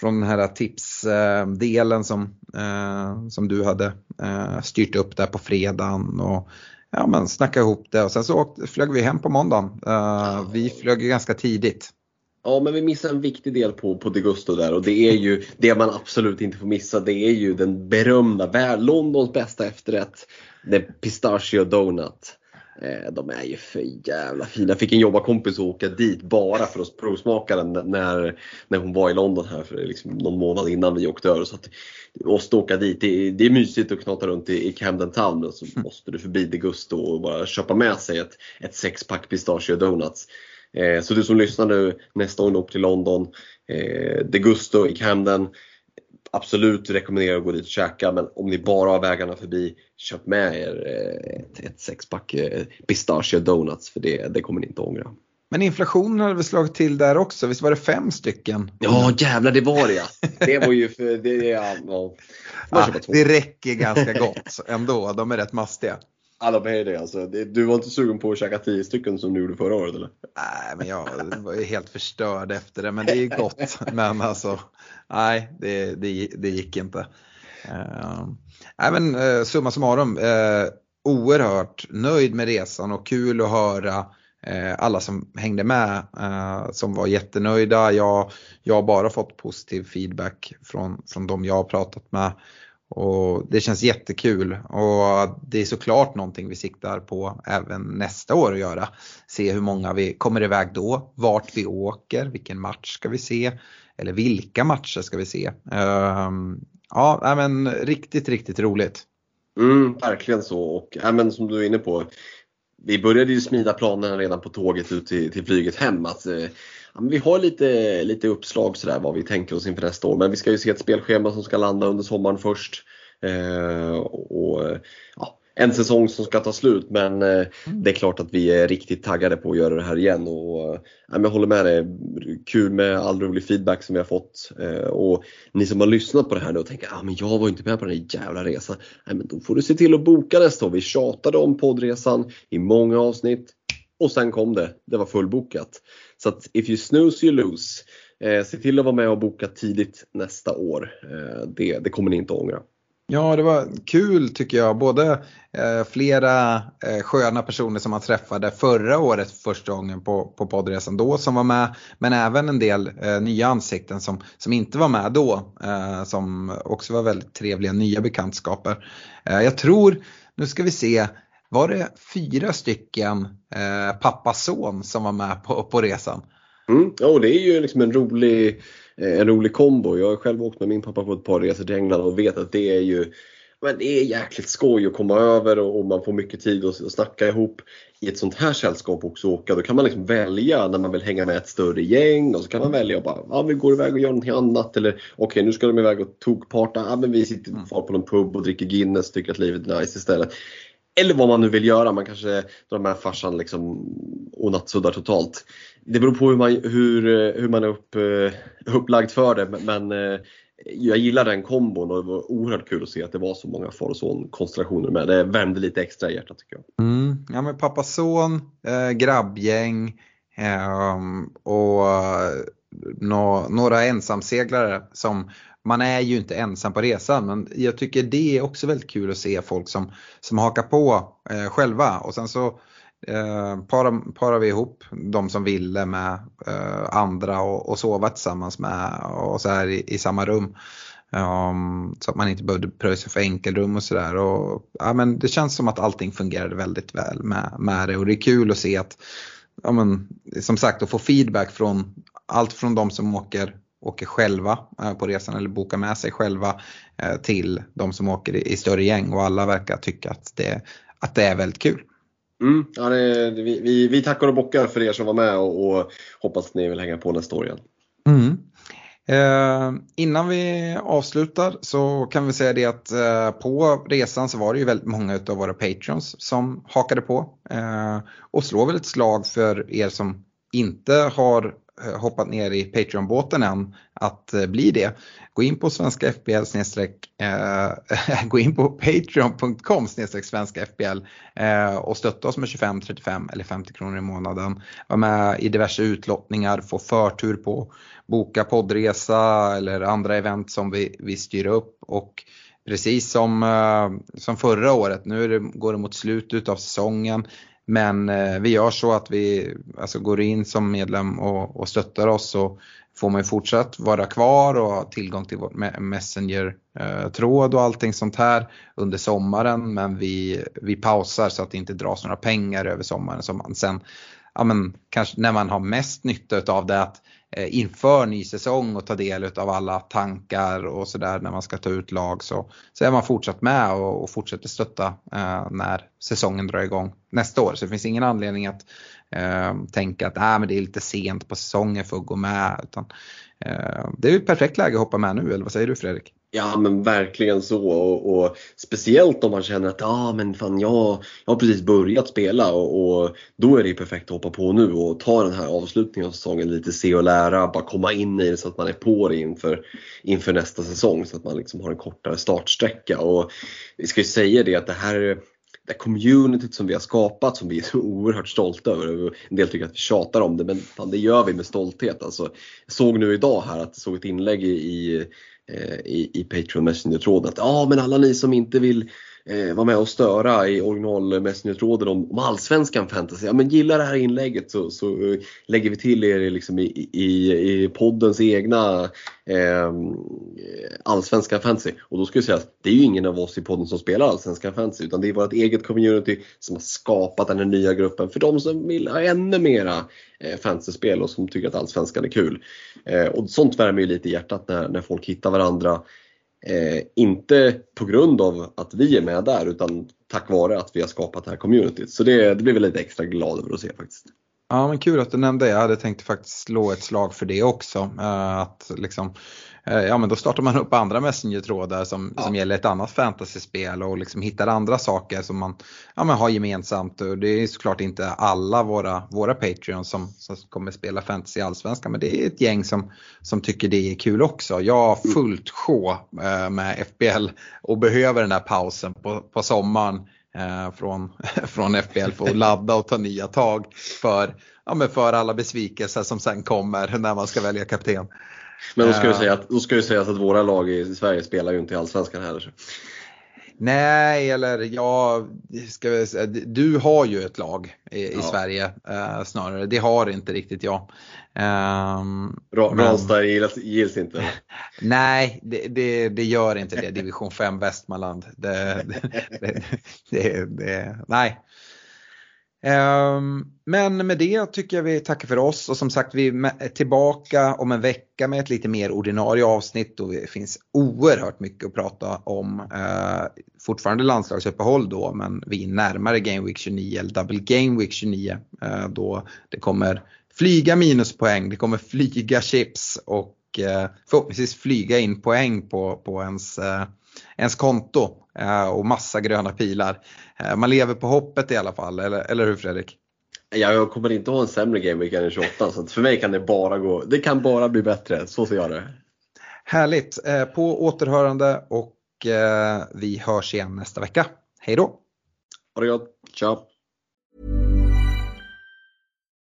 från den här tipsdelen som, uh, som du hade uh, styrt upp där på fredagen. Och, ja, men snacka ihop det och sen så åkte, flög vi hem på måndagen. Eh, vi flög ganska tidigt. Ja, men vi missade en viktig del på, på Degusto där och det är ju det man absolut inte får missa. Det är ju den berömda, Londons bästa efterrätt, the pistachio donut. Eh, de är ju för jävla fina. Jag fick en jobbarkompis att åka dit bara för att provsmaka den när, när hon var i London här för liksom någon månad innan vi åkte över. Så att, måste åka dit. Det är, det är mysigt att knata runt i, i Camden Town men så mm. måste du förbi Degusto och bara köpa med sig ett, ett sexpack pistachio donuts. Eh, så du som lyssnar nu nästa gång du åker till London, eh, Degusto i Camden absolut rekommenderar att gå dit och käka men om ni bara har vägarna förbi, köp med er eh, ett, ett sexpack eh, pistachio donuts för det, det kommer ni inte ångra. Men inflationen hade väl slagit till där också, visst var det fem stycken? Ja jävlar det var det ja. Det var ju för, det, ja, ja. ja det räcker ganska gott ändå, de är rätt mastiga. Alla är det alltså. Du var inte sugen på att käka 10 stycken som du gjorde förra året eller? Nej, men jag var ju helt förstörd efter det. Men det är gott. Men alltså, nej, det, det, det gick inte. Eh, även eh, summa summarum, eh, oerhört nöjd med resan och kul att höra alla som hängde med som var jättenöjda. Jag, jag har bara fått positiv feedback från, från de jag har pratat med. Och det känns jättekul och det är såklart någonting vi siktar på även nästa år att göra. Se hur många vi kommer iväg då, vart vi åker, vilken match ska vi se eller vilka matcher ska vi se. Ehm, ja, men riktigt, riktigt roligt. Mm, verkligen så och ja, men som du är inne på. Vi började ju smida planerna redan på tåget ut till, till flyget hem. Att, eh, ja, vi har lite, lite uppslag sådär vad vi tänker oss inför nästa år. Men vi ska ju se ett spelschema som ska landa under sommaren först. Eh, och, ja, en säsong som ska ta slut men eh, mm. det är klart att vi är riktigt taggade på att göra det här igen. Och, eh, jag håller med dig, kul med all rolig feedback som vi har fått. Eh, och ni som har lyssnat på det här nu och tänker ah, men jag var inte med på den här jävla resan. Nej, men då får du se till att boka nästa år. Vi tjatade om poddresan i många avsnitt och sen kom det. Det var fullbokat. Så att if you snooze you lose. Eh, se till att vara med och boka tidigt nästa år. Eh, det, det kommer ni inte att ångra. Ja, det var kul tycker jag. Både eh, flera eh, sköna personer som man träffade förra året första gången på, på poddresan då som var med. Men även en del eh, nya ansikten som, som inte var med då. Eh, som också var väldigt trevliga nya bekantskaper. Eh, jag tror, nu ska vi se, var det fyra stycken eh, pappa-son som var med på, på resan? Mm, ja, det är ju liksom en rolig Eh, en rolig kombo. Jag har själv åkt med min pappa på ett par resor till England och vet att det är ju men det är jäkligt skoj att komma över och, man får mycket tid att, att snacka ihop i ett sånt här sällskap också åka. Då kan man liksom välja när man vill hänga med ett större gäng och så kan man välja att bara, ja vi går iväg och gör någonting annat eller okej okay, nu ska de iväg och tokparta, ja men vi sitter kvar på någon pub och dricker Guinness tycker att livet är nice istället. Eller vad man nu vill göra, man kanske drar med farsan liksom och nattsuddar totalt det beror på hur man, hur, hur man är upp, eh, upplagd för det men eh, jag gillar den kombon och det var oerhört kul att se att det var så många far och son konstellationer med. Det värmde lite extra i hjärtat tycker jag. Mm. Ja men pappa son, äh, grabbgäng äh, och nå, några ensamseglare som man är ju inte ensam på resan men jag tycker det är också väldigt kul att se folk som, som hakar på eh, själva och sen så eh, parar, parar vi ihop de som ville med eh, andra och, och sova tillsammans med och så här i, i samma rum. Um, så att man inte behövde pröjsa för enkelrum och sådär. Ja, men det känns som att allting fungerade väldigt väl med, med det och det är kul att se att, ja, men, som sagt att få feedback från allt från de som åker åker själva eh, på resan eller bokar med sig själva eh, till de som åker i, större gäng och alla verkar tycka att det, att det är väldigt kul. Mm, ja, det, vi, vi, vi, tackar och bockar för er som var med och, och hoppas att ni vill hänga på nästa år igen. Mm. Eh, innan vi avslutar så kan vi säga det att eh, på resan så var det ju väldigt många av våra patreons som hakade på. Eh, och slår väl ett slag för er som inte har Eh, hoppat ner i Patreon-båten än att eh, bli det. Gå in på svenska FBL eh, gå in på patreon.com svenska FBL eh, och stötta oss med 25, 35 eller 50 kronor i månaden. Var med i diverse utlottningar, få förtur på boka poddresa eller andra event som vi, vi styr upp och precis som, eh, som förra året, nu det, går det mot slutet av säsongen. Men eh, vi gör så att vi alltså, går in som medlem och, och stöttar oss så får man ju fortsatt vara kvar och ha tillgång till vår Messenger-tråd eh, och allting sånt här under sommaren. Men vi, vi pausar så att det inte dras några pengar över sommaren som man sen, ja men kanske när man har mest nytta av det att Eh, inför ny säsong och ta del av alla tankar och sådär när man ska ta ut lag så, så är man fortsatt med och, och fortsätter stötta eh, när säsongen drar igång nästa år. Så det finns ingen anledning att eh, tänka att äh, men det är lite sent på säsongen för att gå med. Utan, eh, det är ett perfekt läge att hoppa med nu, eller vad säger du Fredrik? Ja men verkligen så och, och, speciellt om man känner att ah, men fan, jag, jag har precis börjat spela och, och, då är det perfekt att hoppa på nu och ta den här avslutningen av säsongen lite se och lära, bara komma in i det så att man är på det inför, inför nästa säsong så att man liksom har en kortare startsträcka. Och vi ska ju säga det att det här det communityt som vi har skapat som vi är så oerhört stolta över. En del tycker att vi tjatar om det men fan, det gör vi med stolthet. Alltså, jag såg nu idag här att jag såg ett inlägg i, Eh, i, i Patreon Messenger-tråden att ja men alla ni som inte vill eh, vara med och störa i original Messenger-tråden om, om allsvenskan fantasy. Ja, men gillar det här inlägget så, så eh, lägger vi till er liksom i, i, i poddens egna eh, allsvenska fantasy. Och då skulle jag säga att det är ju ingen av oss i podden som spelar allsvenska fantasy utan det är vårt eget community som har skapat den här nya gruppen för de som vill ha ännu mera eh, fantasyspel och som tycker att allsvenskan är kul. Eh, och sånt värmer ju lite i hjärtat när, när folk hittar varandra Eh, inte på grund av att vi är med där utan tack vare att vi har skapat det här communityt. Så det, det blir vi lite extra glada över att se faktiskt. Ja men kul att du nämnde det. Jag hade tänkt faktiskt slå ett slag för det också. Eh, att liksom Eh, ja men då startar man upp andra Messenger-trådar som, ja. som gäller ett annat fantasyspel och liksom hittar andra saker som man ja, men har gemensamt. Och det är såklart inte alla våra, våra Patreons som, som kommer spela fantasy allsvenskan men det är ett gäng som, som tycker det är kul också. Jag har fullt sjå eh, med FBL och behöver den här pausen på, på sommaren från, från FBL för att ladda och ta nya tag för, ja, men för alla besvikelser som sen kommer när man ska välja kapten. Men då ska, uh, säga att, då ska ju sägas att våra lag i Sverige spelar ju inte i Allsvenskan heller. Nej, eller ja, ska vi säga, du har ju ett lag i, ja. i Sverige uh, snarare. Det har inte riktigt jag. Um, Ranstad gills, gills inte? Nej, det, det, det, gör inte det. Division 5 Västmanland. Det, det, nej. Ehm, men med det tycker jag vi tackar för oss. Och som sagt vi är tillbaka om en vecka med ett lite mer ordinarie avsnitt. Och det finns oerhört mycket att prata om. Eh, fortfarande landslagsuppehåll då men vi är närmare Game Week 29 eller Double Game Week 29 eh, då det kommer flyga minuspoäng, det kommer flyga chips och eh, förhoppningsvis flyga in poäng på, på ens, ens konto och massa gröna pilar. Eh, man lever på hoppet i alla fall, eller, eller hur Fredrik? Jag kommer inte ha en sämre gameweek än 28 så för mig kan det bara gå, det kan bara bli bättre, så ser jag det. Härligt, eh, på återhörande och eh, vi hörs igen nästa vecka. Hej då! Ha det gott, ciao!